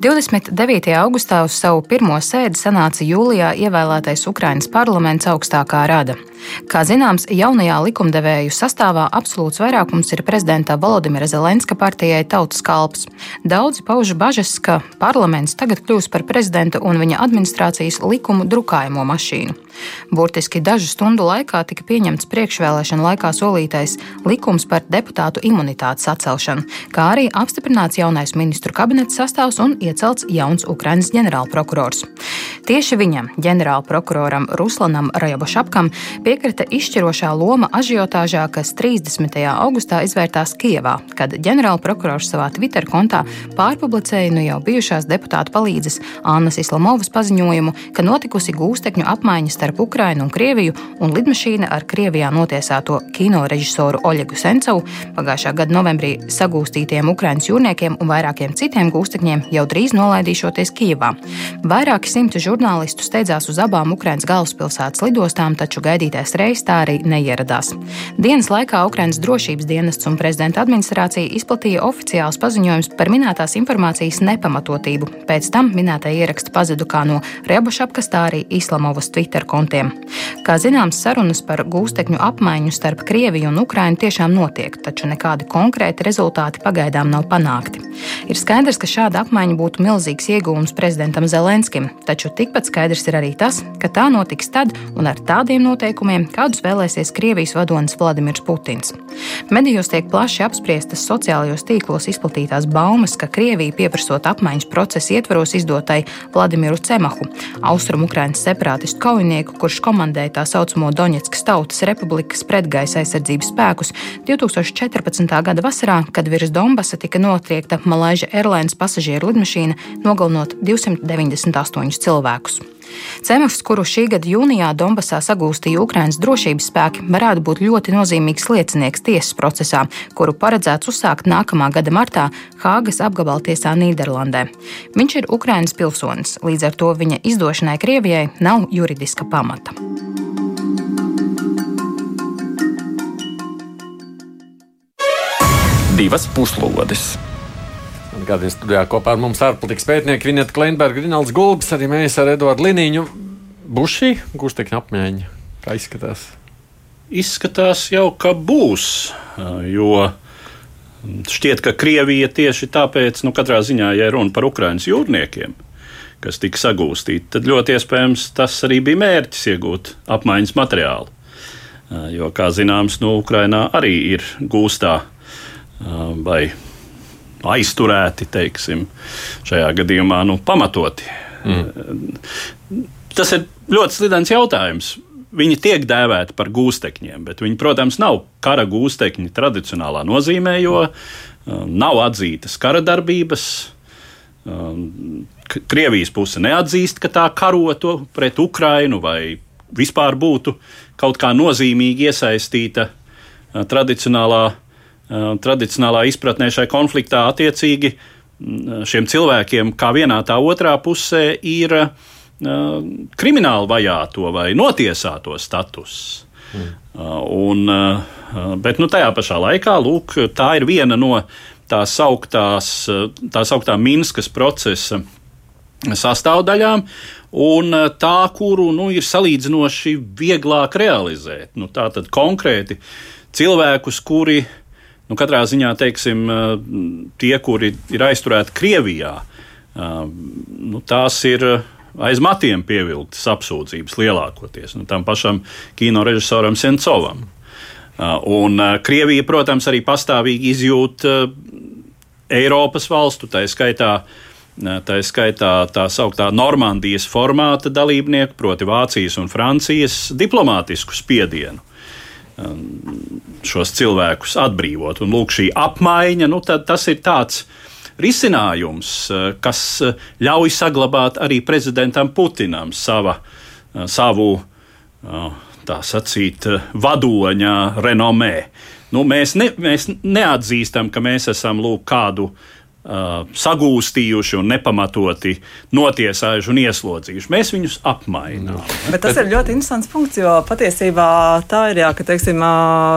29. augustā uz savu pirmo sēdi sanāca jūlijā ievēlētais Ukrainas parlaments augstākā rada. Kā zināms, jaunajā likumdevēju sastāvā absolūts vairākums ir prezidenta Volodimira Zelenska partijai Tautas kalps. Daudzi pauž bažas, ka parlaments tagad kļūs par prezidenta un viņa administrācijas likumu drukājamo mašīnu. Burtiski dažu stundu laikā tika pieņemts priekšvēlēšana laikā solītais likums par deputātu imunitātes atcelšanu, kā arī apstiprināts jaunais ministru kabineta sastāvs un iecelts jauns Ukrainas ģenerālprokurors. Tieši viņam, ģenerālprokuroram Ruslanam Rajabošapkam, piekrita izšķirošā loma ažiotāžā, kas 30. augustā izvērtās Kievā, kad ģenerālprokurors savā Twitter kontā pārpublicēja nu jau bijušās deputātu palīdzes Annas Islamovas paziņojumu, ka notikusi gūstekņu apmaiņa starp Ukrainu un Krieviju un lidmašīna ar Krievijā notiesāto kino režisoru Oļegu Sencovu pagājušā gada novembrī sagūstītiem Ukraiņas jūrniekiem un vairākiem citiem gūstekņiem jau drīz nolaidīšoties Kijevā. Vairāki simti žurnālistu steidzās uz abām Ukraiņas galvaspilsētas lidostām, taču gaidītais reizes tā arī neieradās. Dienas laikā Ukrainas drošības dienests un prezidenta administrācija izplatīja oficiāls paziņojums par minētās informācijas nepamatotību. Pēc tam minētā ieraksta pazuda kā no Rebašapkas, tā arī Islamovas Twitter kontiem. Kā zināms, sarunas par gūstekņu apmaiņu starp Krieviju un Ukrainu tiešām notiek, taču nekādi konkrēti rezultāti pagaidām nav panākti. Ir skaidrs, ka šāda apmaiņa būtu milzīgs iegūms prezidentam Zelenskim, taču tikpat skaidrs ir arī tas, ka tā notiks tad un ar tādiem noteikumiem, kādus vēlēsies Krievijas vadonis Vladimirs Putins. Medijos tiek plaši apspriestas sociālajos tīklos izplatītās baumas, ka Krievija pieprasot apmaiņas procesa ietvaros izdotai Vladimiru Cemahu, austrumu Ukrainas separātistu kaujinieku, kurš komandēja tā saucamo Doņetskas Tautas Republikas pretgaisa aizsardzības spēkus 2014. gada vasarā, kad virs Donbasa tika notriekta Malaiža Airlines pasažieru lidmašīna, nogalinot 298 cilvēkus. Cemefs, kuru šī gada jūnijā Donbasā sagūstīja Ukrainas drošības spēki, varētu būt ļoti nozīmīgs liecinieks tiesas procesā, kuru paredzēts uzsākt nākamā gada martā Hāgas apgabaltiesā Nīderlandē. Viņš ir Ukrainas pilsonis, līdz ar to viņa izdošanai Krievijai nav juridiska pamata.
Divas puslodes!
Gādījums studijā kopā ar mums ārpolitikas pētnieki Vineta Kleinberga, Rinalds Gulbs, arī mēs ar Eduardu Liniņu. Būs šī gūstekņa apmaiņa, kā izskatās?
Izskatās jau, ka būs, jo šķiet, ka Krievija tieši tāpēc, nu katrā ziņā, ja runa par Ukraiņas jūrniekiem, kas tika sagūstīti, tad ļoti iespējams tas arī bija mērķis iegūt apmaiņas materiālu. Jo, kā zināms, nu, Ukrainā arī ir gūstā vai aizturēti, teiksim, šajā gadījumā nu, pamatoti. Mm. Tas ir ļoti slidens jautājums. Viņi tiek dēvēti par gūstekņiem, bet viņi, protams, nav kara gūstekņi tradicionālā nozīmē, jo nav atzītas kara darbības. Krievijas puse neatzīst, ka tā karoto pret Ukrainu vai vispār būtu kaut kā nozīmīgi iesaistīta tradicionālā, tradicionālā izpratnē šai konfliktā. Attiecīgi šiem cilvēkiem, kā vienā tā otrā pusē, ir krimināli vajāto vai notiesāto status. Mm. Un, bet nu, tajā pašā laikā lūk, tā ir viena no tās augtās, tās augtā Minskas procesa sastāvdaļām, un tā, kuru nu, ir salīdzinoši vieglāk realizēt. Nu, tā tad konkrēti cilvēkus, kuri nu, katrā ziņā, teiksim, tie, kuri ir aizturēti Krievijā, nu, tās ir aiz matiem pievilktas apsūdzības lielākoties nu, tam pašam kino režisoram Sencovam. Un Krievija, protams, arī pastāvīgi izjūt Eiropas valstu, tā skaitā, tā skaitā tā sauktā Normandijas formāta dalībnieku, proti Vācijas un Francijas diplomātisku spiedienu šos cilvēkus atbrīvot. Un lūk, šī apmaiņa, nu, tas ir tāds risinājums, eh, kas eh, ļauj saglabāt arī prezidentam Putinam sava, eh, savu, tā sacīt, vadoņa renomē. Nu, mēs, ne, mēs neatzīstam, ka mēs esam lūk kādu uh, Uh, sagūstījuši un nepamatoti notiesājuši un ieslodzījuši. Mēs viņus apmainām.
Bet tas ir ļoti interesants punkts, jo patiesībā tā ir jā, ka teiksim,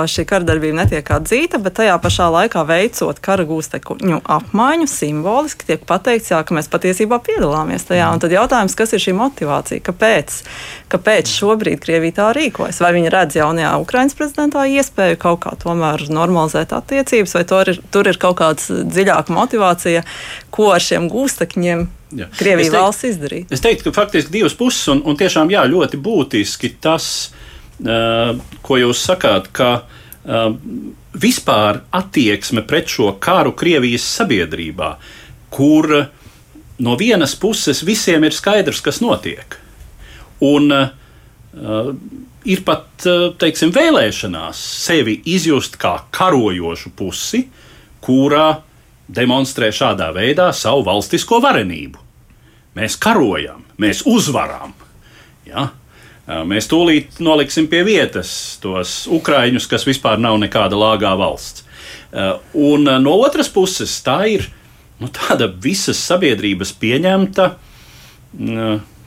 šī kardarbība netiek atzīta, bet tajā pašā laikā veicot kara gūstekņu apmaiņu simboliski tiek pateikts, jā, ka mēs patiesībā piedalāmies tajā. Un tad jautājums, kas ir šī motivācija? Kāpēc? Kāpēc šobrīd Krievija tā rīkojas? Vai viņi redz jaunajā Ukraiņas prezidentā iespēju kaut kā tomēr normalizēt attiecības, vai tur ir, tur ir kaut kāds dziļāka motivācija? Situācija, ko ar šiem gūstekņiem jā. Krievija teiktu, valsts izdarīja.
Es teiktu, ka faktiski divas puses, un, un tiešām jā, ļoti būtiski tas, uh, ko jūs sakāt, ka uh, vispār attieksme pret šo karu Krievijas sabiedrībā, kur no vienas puses visiem ir skaidrs, kas notiek. Un, uh, ir pat teiksim, vēlēšanās sevi izjust kā karojošu pusi, kurā demonstrē šādā veidā savu valstisko varenību. Mēs karojam, mēs uzvaram. Ja? Mēs tūlīt noliksim pie vietas tos ukrāņus, kas vispār nav nekāda lāgā valsts. Un no otras puses, tā ir nu, tāda visas sabiedrības pieņemta.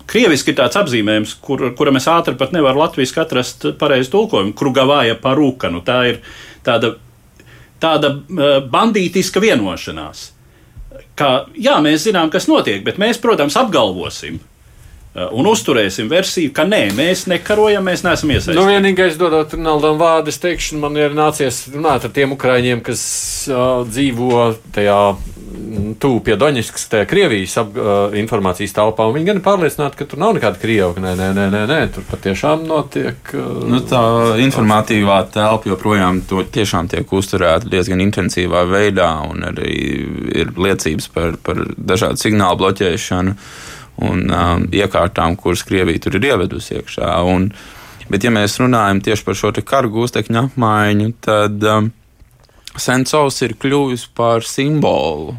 Krieviski ir tāds apzīmējums, kur, kura mēs ātri pat nevaram latviešu atrast pareizu tulkojumu. Krugavāja parūka. Nu, tā ir tāda tāda uh, bandītiska vienošanās. Ka, jā, mēs zinām, kas notiek, bet mēs, protams, apgalvosim, un uzturēsim versiju, ka nē, mēs nekarojam, mēs neesam iesaistīti.
Nu, vienīgais, dodot Ronaldam vārdu, es teikšu, man ir nācies runāt ar tiem ukrāņiem, kas uh, dzīvo tajā tuvu pie Doņiskas, tajā Krievijas ap, uh, informācijas telpā. Viņi gan ir pārliecināti, ka tur nav nekāda Krieva. Nē, nē, nē, nē, nē tur patiešām notiek. Uh,
nu, tā informatīvā telpa joprojām tiešām tiek uzturēta diezgan intensīvā veidā, un arī ir liecības par, par dažādu signālu bloķēšanu un um, iekārtām, kuras Krievija tur ir ievedusi iekšā. Un, bet, ja mēs runājam tieši par šo karu gūstekņu apmaiņu, tad um, Sencovs ir kļuvis par simbolu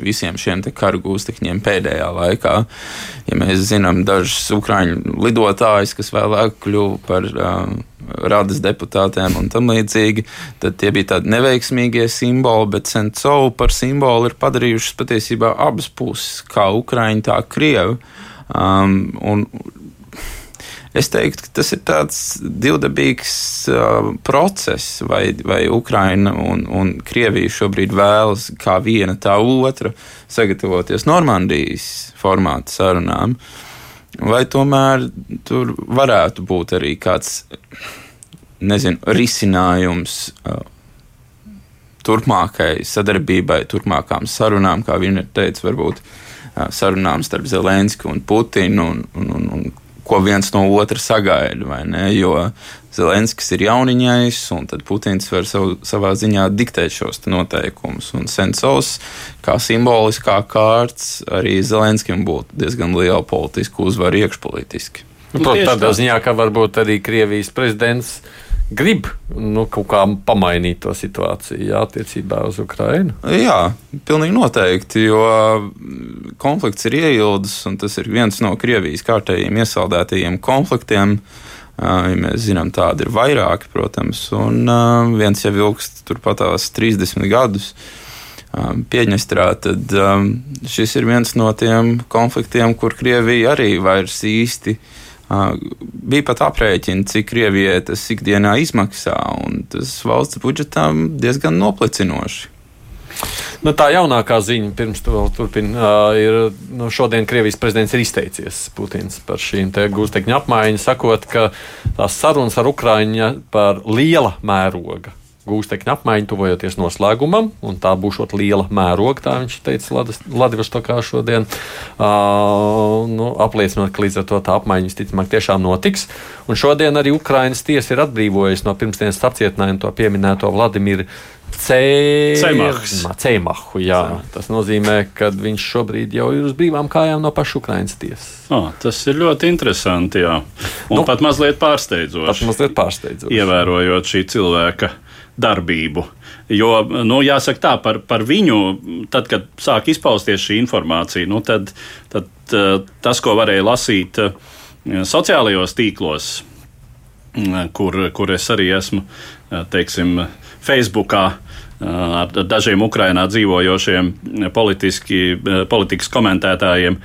visiem šiem karu gūstekņiem pēdējā laikā. Ja mēs zinām dažus ukrāņu lidotājus, kas vēlāk kļuva par uh, radas deputātiem un tam līdzīgi, tad tie bija tādi neveiksmīgie simboli, bet Sencovu par simbolu ir padarījušas patiesībā abas puses, kā Ukrāņi, tā Krievi. Um, un Es teiktu, ka tas ir tāds divdabīgs uh, process, vai, vai Ukraina un, un Krievija šobrīd vēlas kā viena, tā otra sagatavoties Normandijas formāta sarunām, vai tomēr tur varētu būt arī kāds, nezinu, risinājums. Uh, turpmākai sadarbībai, turpmākām sarunām, kā viņa teica, varbūt uh, sarunām starp Zelensku un Putinu un, un, un, un ko viens no otra sagaida. Jo Zelenskis ir jauniņais, un tad Putins var savu, savā ziņā diktēt šos noteikumus. Un Sensovs, kā simboliskā kārts, arī Zelenskim būtu diezgan liela politiska uzvara iekšpolitiski.
Nu, Protams, tādā ziņā, ka varbūt arī Krievijas prezidents grib nu, kaut kā pamainīt to situāciju jā, attiecībā uz Ukrajinu?
Jā, pilnīgi noteikti, jo konflikts ir ieildes, un tas ir viens no Krievijas kārtējiem iesaldētajiem konfliktiem. Ja mēs zinām, tādi ir vairāki, protams, un viens jau ilgst turpat tās 30 gadus. Pieņestrā, tad šis ir viens no tiem konfliktiem, kur Krievija arī vairs īsti uh, Bija pat aprēķini, cik Krievijai tas ikdienā izmaksā, un tas valsts budžetam diezgan noplicinoši.
Nu, tā jaunākā ziņa, pirms tu vēl turpini, uh, ir, nu, šodien Krievijas prezidents ir izteicies Putins par šīm gūstekņu apmaiņu, sakot, ka tās sarunas ar Ukraiņu par liela mēroga gūstekņa apmaiņa tuvojoties noslēgumam, un tā būs liela mēroga, tā viņš teica Latvijas-Stokā šodien, uh, nu, apliecinot, ka līdz ar to tā apmaiņa visticamāk tiešām notiks. Un šodien arī Ukrainas tiesa ir atbrīvojusi no pirmsdienas apcietinājuma to pieminēto Vladimiru Cēmahu. Tas nozīmē, ka viņš šobrīd jau ir uz brīvām kājām no paša Ukraiņas tiesas.
Oh, tas ir ļoti interesanti. Jā. Un nu, pat mazliet pārsteidzoši.
Pat mazliet pārsteidzoši.
Ievērojot šī cilvēka darbību. Jo, nu, jāsaka tā, par, par viņu, tad, kad sāk izpausties šī informācija, nu, tad, tad eh, tas, ko varēja lasīt eh, sociālajos tīklos, mm, kur, kur es arī esmu, eh, teiksim, Facebookā ar dažiem Ukrainā dzīvojošiem politikas komentētājiem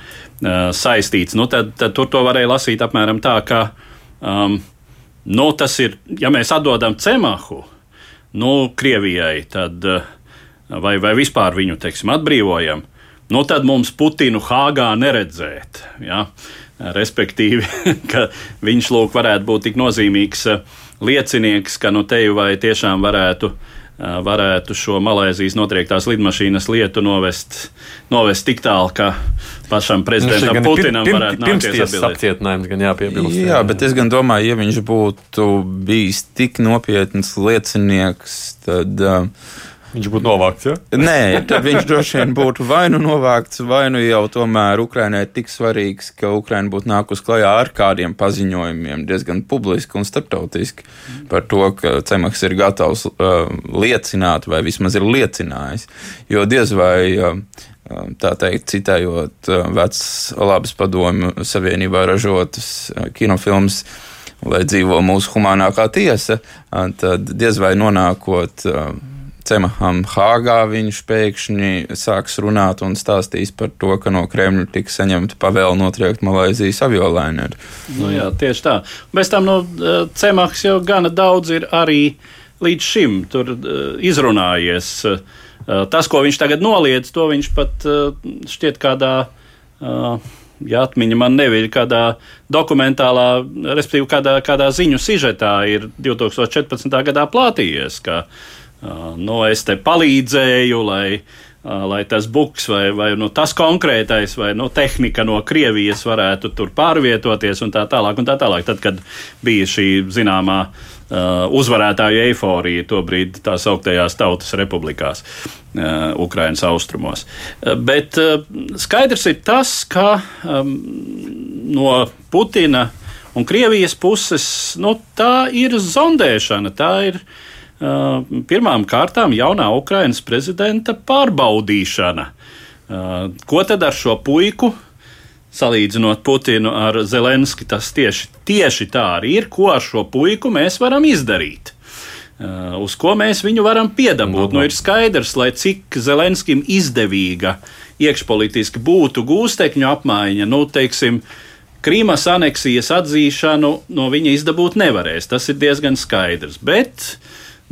saistīts, nu, tad, tad tur to varēja lasīt apmēram tā, ka um, nu, tas ir, ja mēs atdodam cemahu, nu, Krievijai, tad, eh, vai, vai vispār viņu teiksim, atbrīvojam, nu, tad mums Putinu Hāgā neredzēt. Ja? Respektīvi, *laughs* ka viņš lūk, varētu būt tik nozīmīgs eh, liecinieks, ka nu, te jau vai tiešām varētu eh, varētu šo Malaisijas notriektās lidmašīnas lietu novest, novest tik tālu, ka pašam prezidentam nu, Putinam pir, pir, varētu nākties
apcietinājums, gan jāpiebilst.
Jā, jā, bet es gan domāju, ja viņš būtu bijis tik nopietns liecinieks, tad. Uh,
Viņš būtu novākts, ja?
Nē, tad viņš droši vien būtu vai nu novākts, vai nu jau tomēr Ukrainai tik svarīgs, ka Ukraina būtu nākus klajā ar kādiem paziņojumiem diezgan publiski un starptautiski par to, ka Cemaks ir gatavs uh, liecināt, vai vismaz ir liecinājis. Jo diez vai uh, Um, tā teikt, citējot uh, vecas labas padomju savienībā ražotas uh, kinofilmas, lai dzīvo mūsu humānākā tiesa, uh, tad diez vai nonākot Cemaham Hāgā viņš pēkšņi sāks runāt un stāstīs par to, ka no Kremļa tika saņemta pavēle notriekt Malaisijas aviolaineru.
Nu, jā, tieši tā. Bez tam no Cemahs jau gana daudz ir arī līdz šim tur izrunājies. Uh, Eh, tas, ko viņš tagad noliedz, to viņš pat eh, šķiet kādā. Eh, ja atmiņa man nebija kādā dokumentālā, respektīvi, kādā, kādā ziņu sižetā, ir 2014. gadā plātījies, ka nu, es te palīdzēju, lai, lai tas buks vai, vai nu, tas konkrētais vai nu, tehnika no Krievijas varētu tur pārvietoties un tā tālāk. Un tā tālāk. Tad, kad bija šī zināmā uh, Uh, uzvarētāju eiforija tobrīd tā sauktajās tautas republikās, uh, Ukraiņas austrumos. Uh, bet skaidrs ir tas, ka um, no Putina un Krievijas puses nu, tā ir zondēšana, tā ir pirmām kārtām jaunā Ukraiņas prezidenta pārbaudīšana. Ko tad ar šo puiku salīdzinot Putinu ar Zelenski, tas tieši, tieši tā arī ir. Ko ar šo puiku mēs varam izdarīt? Uh, uz ko mēs viņu varam piedabūt? Nu, ir skaidrs, lai cik Zelenskim izdevīga iekšpolitiski būtu gūstekņu apmaiņa, nu, teiksim, Krīmas aneksijas atzīšanu no viņa izdabūt nevarēs. Tas ir diezgan skaidrs. Bet,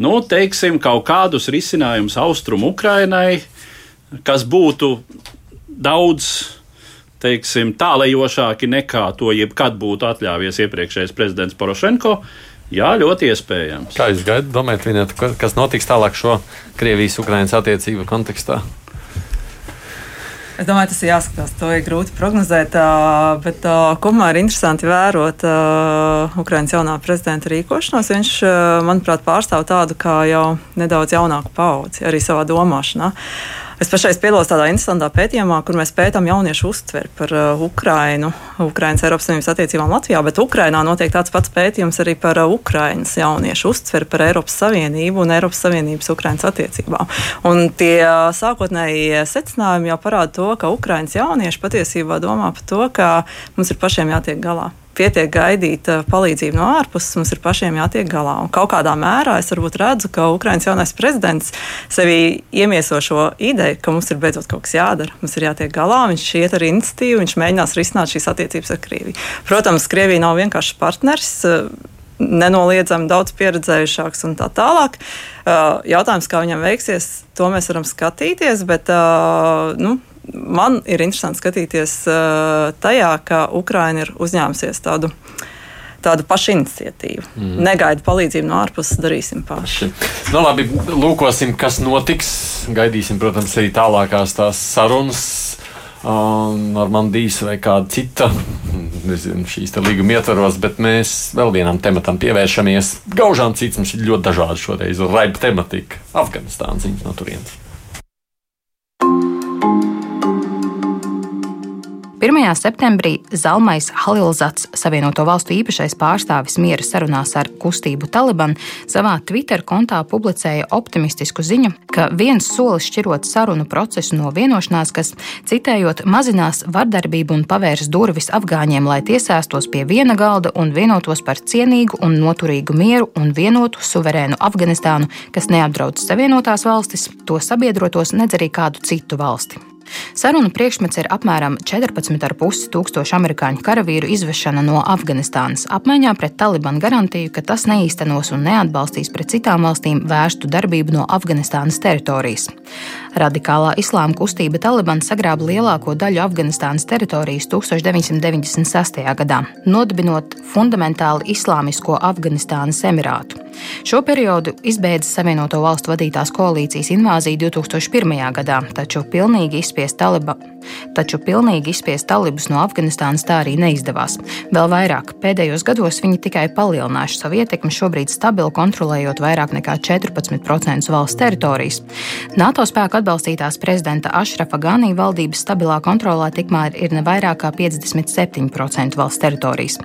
nu, teiksim, kaut kādus risinājumus austrumu Ukrainai, kas būtu daudz teiksim, tālējošāki nekā to jebkad būtu atļāvies iepriekšējais prezidents Porošenko. Jā, ļoti iespējams.
Kā jūs gaidat, domājat, Vinēt, kas notiks tālāk šo Krievijas-Ukrainas attiecību kontekstā?
Es domāju, tas ir jāskatās. To ir grūti prognozēt, bet kopumā ir interesanti vērot Ukraiņas jaunā prezidenta rīkošanos. Viņš, manuprāt, pārstāv tādu kā jau nedaudz jaunāku paudzi arī savā domāšanā. Es pašais piedalos tādā interesantā pētījumā, kur mēs pētām jauniešu uztveri par uh, Ukrainu, Ukrainas Eiropas Savienības attiecībām Latvijā, bet Ukrainā notiek tāds pats pētījums arī par uh, Ukrainas jauniešu uztveri par Eiropas Savienību un Eiropas Savienības Ukrainas attiecībām. Un tie uh, sākotnējie secinājumi jau parāda to, ka Ukrainas jaunieši patiesībā domā par to, ka mums ir pašiem jātiek galā pietiek gaidīt uh, palīdzību no ārpuses, mums ir pašiem jātiek galā. Un kaut kādā mērā es varbūt redzu, ka Ukraiņas jaunais prezidents sevī iemieso šo ideju, ka mums ir beidzot kaut kas jādara, mums ir jātiek galā. Viņš iet ar iniciatīvu, viņš mēģinās risināt šīs attiecības ar Krieviju. Protams, Krievija nav vienkārši partners. Uh, nenoliedzami daudz pieredzējušāks un tā tālāk. Uh, jautājums, kā viņam veiksies, to mēs varam skatīties, bet nu, man ir interesanti skatīties uh, tajā, ka Ukraina ir uzņēmusies tādu. Tādu pašu iniciatīvu. Mm. Negaida palīdzību no ārpuses, darīsim paši.
Nu, labi, lūkosim, kas notiks. Gaidīsim, protams, arī tālākās tās sarunas um, ar Mandīs vai kādu citu. *laughs* Nezinu, šīs līguma ietvaros, bet mēs vēl vienam tematam pievēršamies. Gaužām cits mums ir ļoti dažādi šoreiz. Raiba tematika - Afganistāna ziņas no turienes.
1. septembrī Zalmais Halilzats, Savienoto Valstu īpašais pārstāvis miera sarunās ar kustību Taliban, savā Twitter kontā publicēja optimistisku ziņu, ka viens solis šķirot sarunu procesu no vienošanās, kas, citējot, mazinās vardarbību un pavērs durvis afgāņiem, lai tie sēstos pie viena galda un vienotos par cienīgu un noturīgu mieru un vienotu suverēnu Afganistānu, kas neapdraud Savienotās valstis, to sabiedrotos, nedz arī kādu citu valsti. Sarunu priekšmets ir apmēram 14,5 tūkstoši amerikāņu karavīru izvešana no Afganistānas, apmaiņā pret Taliban garantiju, ka tas neīstenos un neatbalstīs pret citām valstīm vērstu darbību no Afganistānas teritorijas. Radikālā islāma kustība Taliban sagrāba lielāko daļu Afganistānas teritorijas 1996. gadā, nodibinot fundamentāli islāmisko Afganistānas emirātu. Šo periodu izbeidza Savienoto valstu vadītās koalīcijas invāzija 2001. gadā, taču pilnīgi izspiest, taliba, taču pilnīgi izspiest talibus no Afganistānas tā arī neizdevās. Vēl vairāk, pēdējos gados viņi tikai palielinājuši savu ietekmi, šobrīd stabili kontrolējot vairāk nekā 14% valsts teritorijas. NATO spēku atbalstītās prezidenta Ašrafa Ganī valdības stabilā kontrolē tikmēr ir ne vairāk kā 57% valsts teritorijas.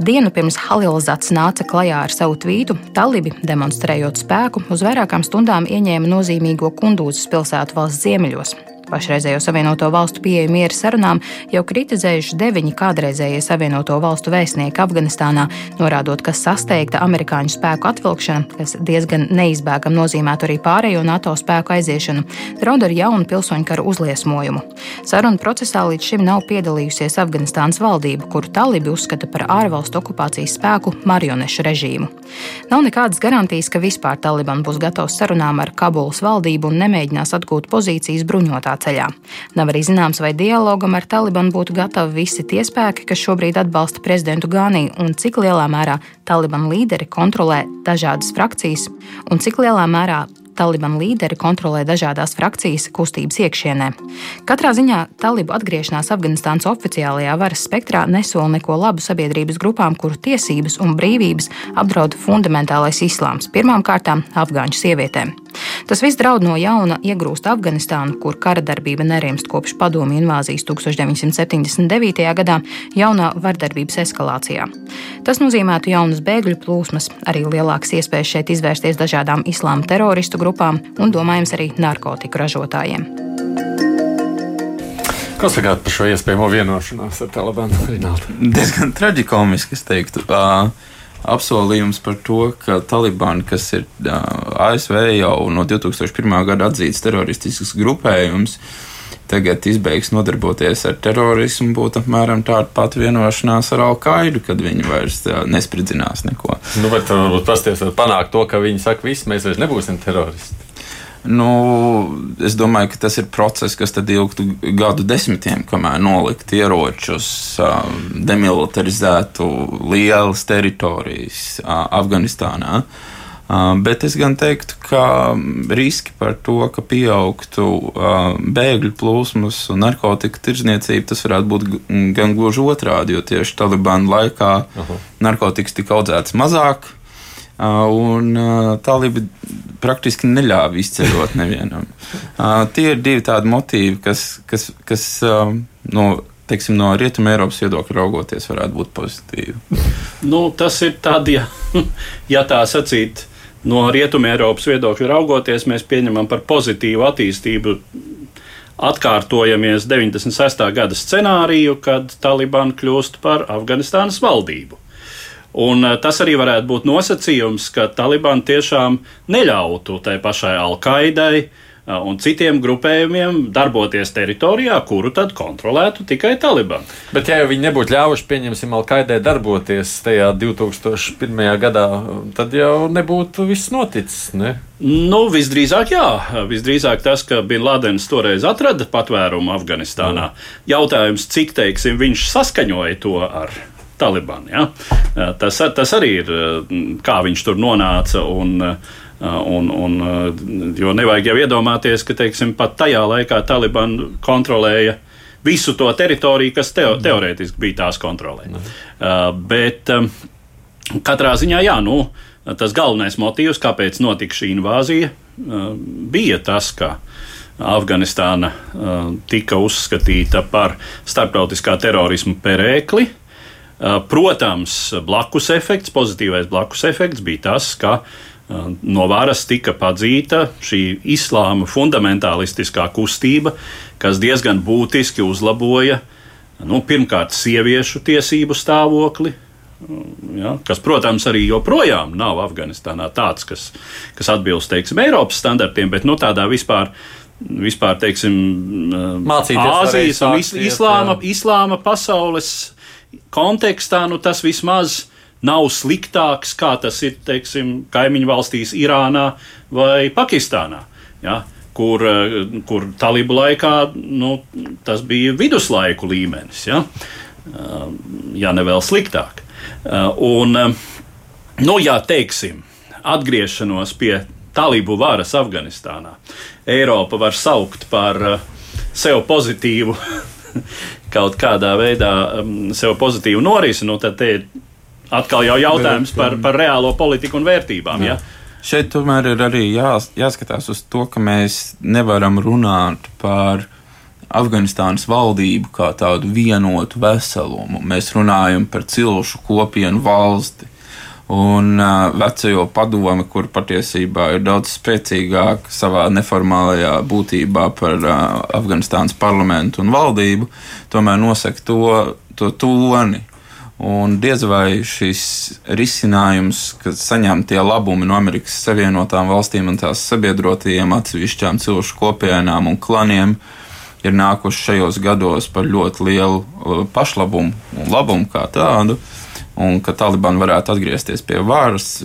Dienu pirms Halilzats nāca klajā ar savu tvītu, Talibi, demonstrējot spēku, uz vairākām stundām ieņēma nozīmīgo Kundūzas pilsētu valsts ziemeļos. Pašreizējo Savienoto valstu pieeju miera sarunām jau kritizējuši deviņi kādreizējie Savienoto valstu vēstnieki Afganistānā, norādot, ka sasteigta amerikāņu spēku atvilkšana, kas diezgan neizbēgam nozīmētu arī pārējo NATO spēku aiziešanu, draud ar jaunu pilsoņu karu uzliesmojumu. Sarunu procesā līdz šim nav piedalījusies Afganistānas valdība, kuru talibi uzskata par ārvalstu okupācijas spēku marionešu režīmu. Nav nekādas garantijas, ka vispār Taliban būs gatavs sarunām ar Kabulas valdību un nemēģinās atgūt pozīcijas bruņotā ceļā. Nav arī zināms, vai dialogam ar Talibanu būtu gatavi visi tie spēki, kas šobrīd atbalsta prezidentu Gānī, un cik lielā mērā Talibanu līderi kontrolē dažādas frakcijas, un cik lielā mērā Taliban līderi kontrolē dažādas frakcijas kustības iekšienē. Katrā ziņā talibu atgriešanās Afganistānas oficiālajā varas spektrā nesola neko labu sabiedrības grupām, kuru tiesības un brīvības apdraud fundamentālais islāms, pirmām kārtām afgāņu sievietēm. Tas viss draud no jauna iegrūst Afganistānu, kur kara darbība nerimst kopš padomju invāzijas 1979. gadā, jaunā vardarbības eskalācijā. Tas nozīmētu jaunas bēgļu plūsmas, arī lielākas iespējas šeit izvērsties dažādām islāma teroristu grupām un, domājams, arī narkotiku ražotājiem.
Ko sakāt par šo iespējamo vienošanos ar Talibanu?
Diezgan traģikomiski, es teiktu. Uh, apsolījums par to, ka Taliban, kas ir uh, ASV jau no 2001. gada atzīts teroristisks grupējums, tagad izbeigs nodarboties ar terorismu, būtu apmēram tāda pati vienošanās ar Al-Qaidu, kad viņi vairs uh, nespridzinās neko.
Nu, bet varbūt pasties panākt to, ka viņi saka, visi mēs vairs nebūsim teroristi.
Nu, es domāju, ka tas ir process, kas ilgtu gadu desmitiem, kamēr nolikt ieročus, demilitarizētu lielas teritorijas Afganistānā. Bet es gan teiktu, ka riski par to, ka pieaugtu bēgļu plūsmas un narkotiku tirzniecība, tas varētu būt gan gluži otrādi, jo tieši Talibāna laikā Aha. narkotikas tika audzētas mazāk, un talibi praktiski neļāva izceļot nevienam. Uh, tie ir divi tādi motīvi, kas, kas, kas uh, no, teiksim, no Rietumē Eiropas viedokļa raugoties, varētu būt pozitīvi.
Nu, tas ir tad, ja, *laughs* ja tā sacīt, no Rietumē Eiropas viedokļa raugoties, mēs pieņemam par pozitīvu attīstību. Atkārtojamies 96. gada scenāriju, kad Taliban kļūst par Afganistānas valdību. Un eh, tas arī varētu būt nosacījums, ka Taliban tiešām neļautu tai pašai Al-Qaidai uh, un citiem grupējumiem darboties teritorijā, kuru tad kontrolētu tikai Taliban.
Bet, ja viņi nebūtu ļāvuši, pieņemsim, Alkaidē darboties tajā 2001. gadā, tad jau nebūtu viss noticis. Ne?
Nu, visdrīzāk, jā. Visdrīzāk tas, ka Bin Ladens toreiz atrada patvērumu Afganistānā. Mm. Jautājums, cik teiksim, viņš saskaņoja to ar Taliban. Ja? Tas, tas arī ir, kā viņš tur nonāca. Un, Uh, un, un, uh, jo nevajag jau iedomāties, ka teiksim, pat tajā laikā Taliban kontrolēja visu to teritoriju, kas teo, teorētiski bija tās kontrolē. Uh, bet um, katrā ziņā, jā, nu, tas galvenais motīvs, kāpēc notika šī invāzija, bija tas, ka Afganistāna tika uzskatīta par starptautiskā terorisma perēkli. Protams, blakus efekts, pozitīvais blakus efekts bija tas, ka uh, no varas tika padzīta šī islāma fundamentālistiskā kustība, kas diezgan būtiski uzlaboja nu, pirmkārt sieviešu tiesību stāvokli. Ja, kas, protams, arī joprojām nav Afganistānā tāds, kas, kas atbilst teiksim, Eiropas standartiem, bet nu, tādā vispār, vispār teiksim, Āzijas un islāma, islāma pasaules kontekstā nu, tas vismaz nav sliktāks, kā tas ir teiksim, kaimiņu valstīs, Irānā vai Pakistānā. Ja? Kur, eh, kur talību laikā nu, tas bija viduslaiku līmenis, ja, eh, ja ne vēl sliktāk. Eh, un, nu, ja teiksim, atgriešanos pie talību varas Afganistānā, Eiropa var saukt par sev pozitīvu, *laughs* kaut kādā veidā mm, sev pozitīvu norisi, nu, tad te ir atkal jau jautājums par, par reālo politiku un vērtībām. Jā. Ja?
Šeit tomēr ir arī jā, jāskatās uz to, ka mēs nevaram runāt par Afganistānas valdību kā tādu vienotu veselumu. Mēs runājam par cilšu kopienu valsti. Un uh, veco padomi, kur patiesībā ir daudz spēcīgāka savā neformālajā būtībā par uh, Afganistānas parlamentu un valdību, tomēr nosaka to, to toni, Un diez vai šis risinājums, kad saņemtie labumi no Amerikas Savienotām valstīm un tās sabiedrotajiem atsevišķām cilšu kopienām un klaniem, ir nākuši šajos gados par ļoti lielu uh, pašlabumu un labumu kā tādu. Un ka Taliban varētu atgriezties pie varas,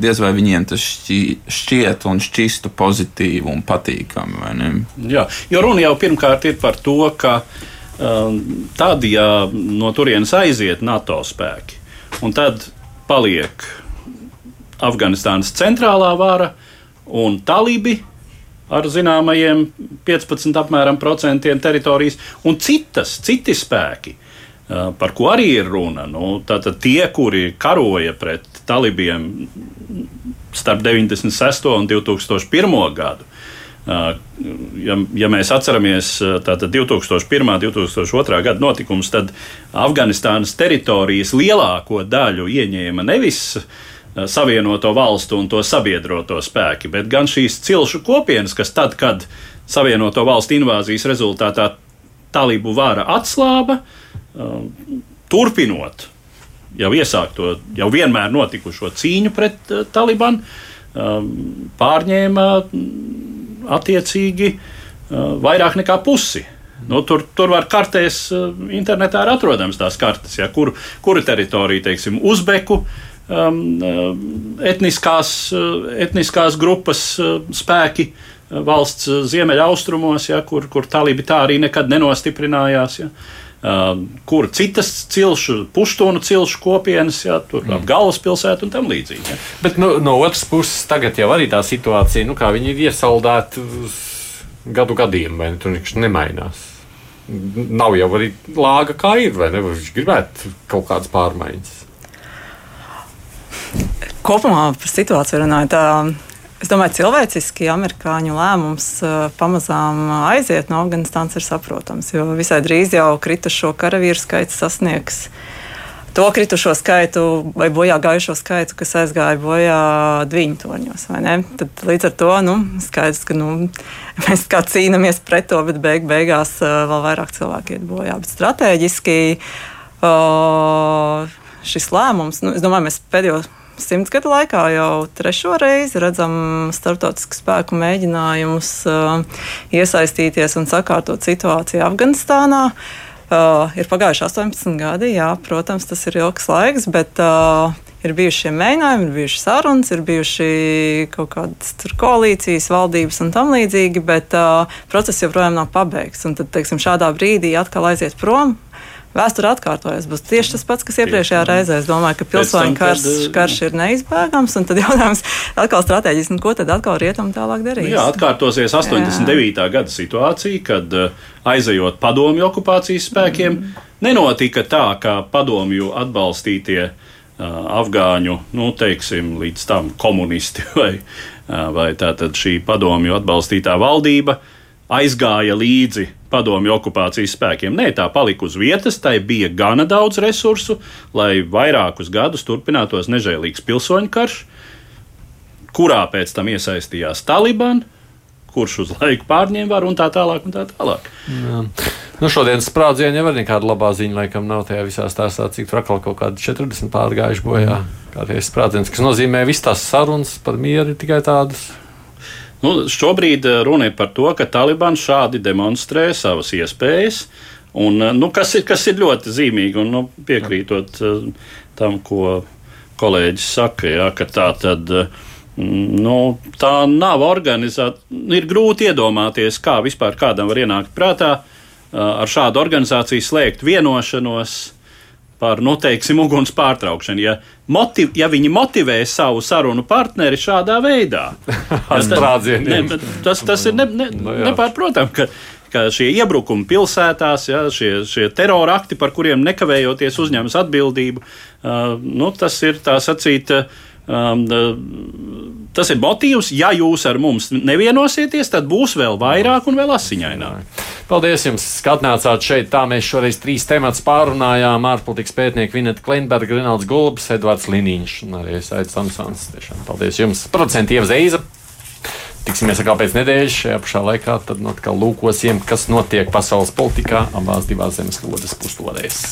diez vai viņiem tas šķiet un šķistu pozitīvi un patīkami.
Jā, jo runa jau pirmkārt ir par to, ka tad, ja no turienes aiziet NATO spēki, un tad paliek Afganistānas centrālā vara un talibi ar zināmajiem 15 apmēram procentiem teritorijas, un citas, citi spēki, ehm, par ko arī ir runa. Nu, tātad tie, kuri karoja pret talibiem starp 96. un 2001. gadu, Ja, ja mēs atceramies 2001. un 2002. gada notikumus, tad Afganistānas teritorijas lielāko daļu ieņēma nevis Savienoto valstu un to sabiedroto spēki, bet gan šīs cilšu kopienas, kas tad, kad Savienoto valstu invāzijas rezultātā talību vāra atslāba, turpinot jau iesākto, jau vienmēr notikušo cīņu pret Talibanu, pārņēma attiecīgi vairāk nekā pusi. Nu, tur, tur var kartēs, internetā ir atrodams tās kartes, ja, kur, kura teritorija, teiksim, Uzbeku um, etniskās, etniskās grupas spēki valsts ziemeļaustrumos, ja, kur, kur talibi tā arī nekad nenostiprinājās. Ja. Uh, kur citas cilšu, puštonu cilšu kopienas, jā, tur mm. ap galvaspilsētu un tam līdzīgi. Jā.
Bet nu, no otras puses, tagad jau arī tā situācija, nu, kā viņi ir iesaldēti gadu gadiem, vai ne? tur nekas nemainās. Nav jau arī lāga kā ir, vai ne? Viņš gribētu kaut kādas pārmaiņas.
Kopumā par situāciju runājot, Es domāju, cilvēciski amerikāņu lēmums pamazām aiziet no Afganistānas ir saprotams, jo visai drīz jau kritušo karavīru skaits sasniegs to kritušo skaitu vai bojā gājušo skaitu, kas aizgāja bojā diviņu torņos. Tad līdz ar to nu, skaidrs, ka nu, *laughs* mēs kā cīnāmies pret to, bet beig beigās vēl vairāk cilvēku iet bojā. Bet strateģiski šis lēmums, nu, es domāju, mēs pēdējo simts gadu laikā jau trešo reizi redzam starptautisku spēku mēģinājumus uh, iesaistīties un sakārtot situāciju Afganistānā. Uh, ir pagājuši 18 gadi, jā, protams, tas ir ilgs laiks, bet uh, ir bijuši mēģinājumi, ir bijušas sarunas, ir bijuši kaut kādas koalīcijas, valdības un tam līdzīgi, bet uh, process joprojām nav pabeigts. Un tad, teiksim, šādā brīdī atkal aiziet prom, vēsture atkārtojas. Būs tieši tas pats, kas iepriekšējā reizē. Es domāju, ka pilsoņu karš, eh, karš ir neizbēgams. Tad jautājums atkal strateģiski, nu, ko tad atkal rietumu tālāk darīs?
Nu jā, atkārtosies 89. Jā. gada situācija, kad eh, aizejot padomju okupācijas spēkiem, mm. nenotika tā, ka padomju atbalstītie uh, afgāņu, nu, teiksim, līdz tam komunisti *laughs* vai, uh, vai tātad šī padomju atbalstītā valdība aizgāja līdzi padomju okupācijas spēkiem. Nē, tā palika uz vietas, tai bija gana daudz resursu, lai vairākus gadus turpinātos nežēlīgs pilsoņu karš, kurā pēc tam iesaistījās Taliban, kurš uz laiku pārņēma varu un tā tālāk. Un tā tālāk. Jā.
Nu, šodienas sprādzienā jau ir nekāda labā ziņa, laikam nav tajā visā stāstā, cik tur atkal kaut kādi 40 pārgājuši bojā. Kā tie sprādziens, kas nozīmē visas tās sarunas par mieru tikai tādas
Nu, šobrīd eh, runa ir par to, ka Taliban šādi demonstrē savas iespējas. Un, eh, nu, kas, ir, kas ir ļoti zīmīgi, un nu, piekrītot uh, tam, ko kolēģis saka, jā, ka tā tad. Nu, tā nav organizēta. Ir grūti iedomāties, kā vispār kādam var ienākt prātā ar šādu organizāciju slēgt vienošanos par, nu, teiksim, uguns pārtraukšanu. Ja, motiv, ja viņi motivē savu sarunu partneri šādā veidā, *laughs*
tad,
ne, tas, tas ir ne, ne, no, nu nepārprotami, ka, ka šie iebrukumi pilsētās, ja, šie, šie terora akti, par kuriem nekavējoties uzņemas atbildību, uh, nu, tas ir tā sacīt. Uh, Um, tas ir motīvs. Ja jūs ar mums nevienosieties, tad būs vēl vairāk un vēl asiņaināk.
Paldies jums, ka atnācāt šeit. Tā mēs šoreiz trīs tematus pārunājām. Ārpolitikas pētnieki Vineta Klimberga, Rinalds Gulbs, Edvards Liniņš un arī Saits Samsons. Tiešām paldies jums. Producenti Ieva Zeiza. Tiksimies atkal pēc nedēļas šajā pašā laikā. Tad nu, atkal lūkosim, kas notiek pasaules politikā abās divās zemeslodes puslodēs.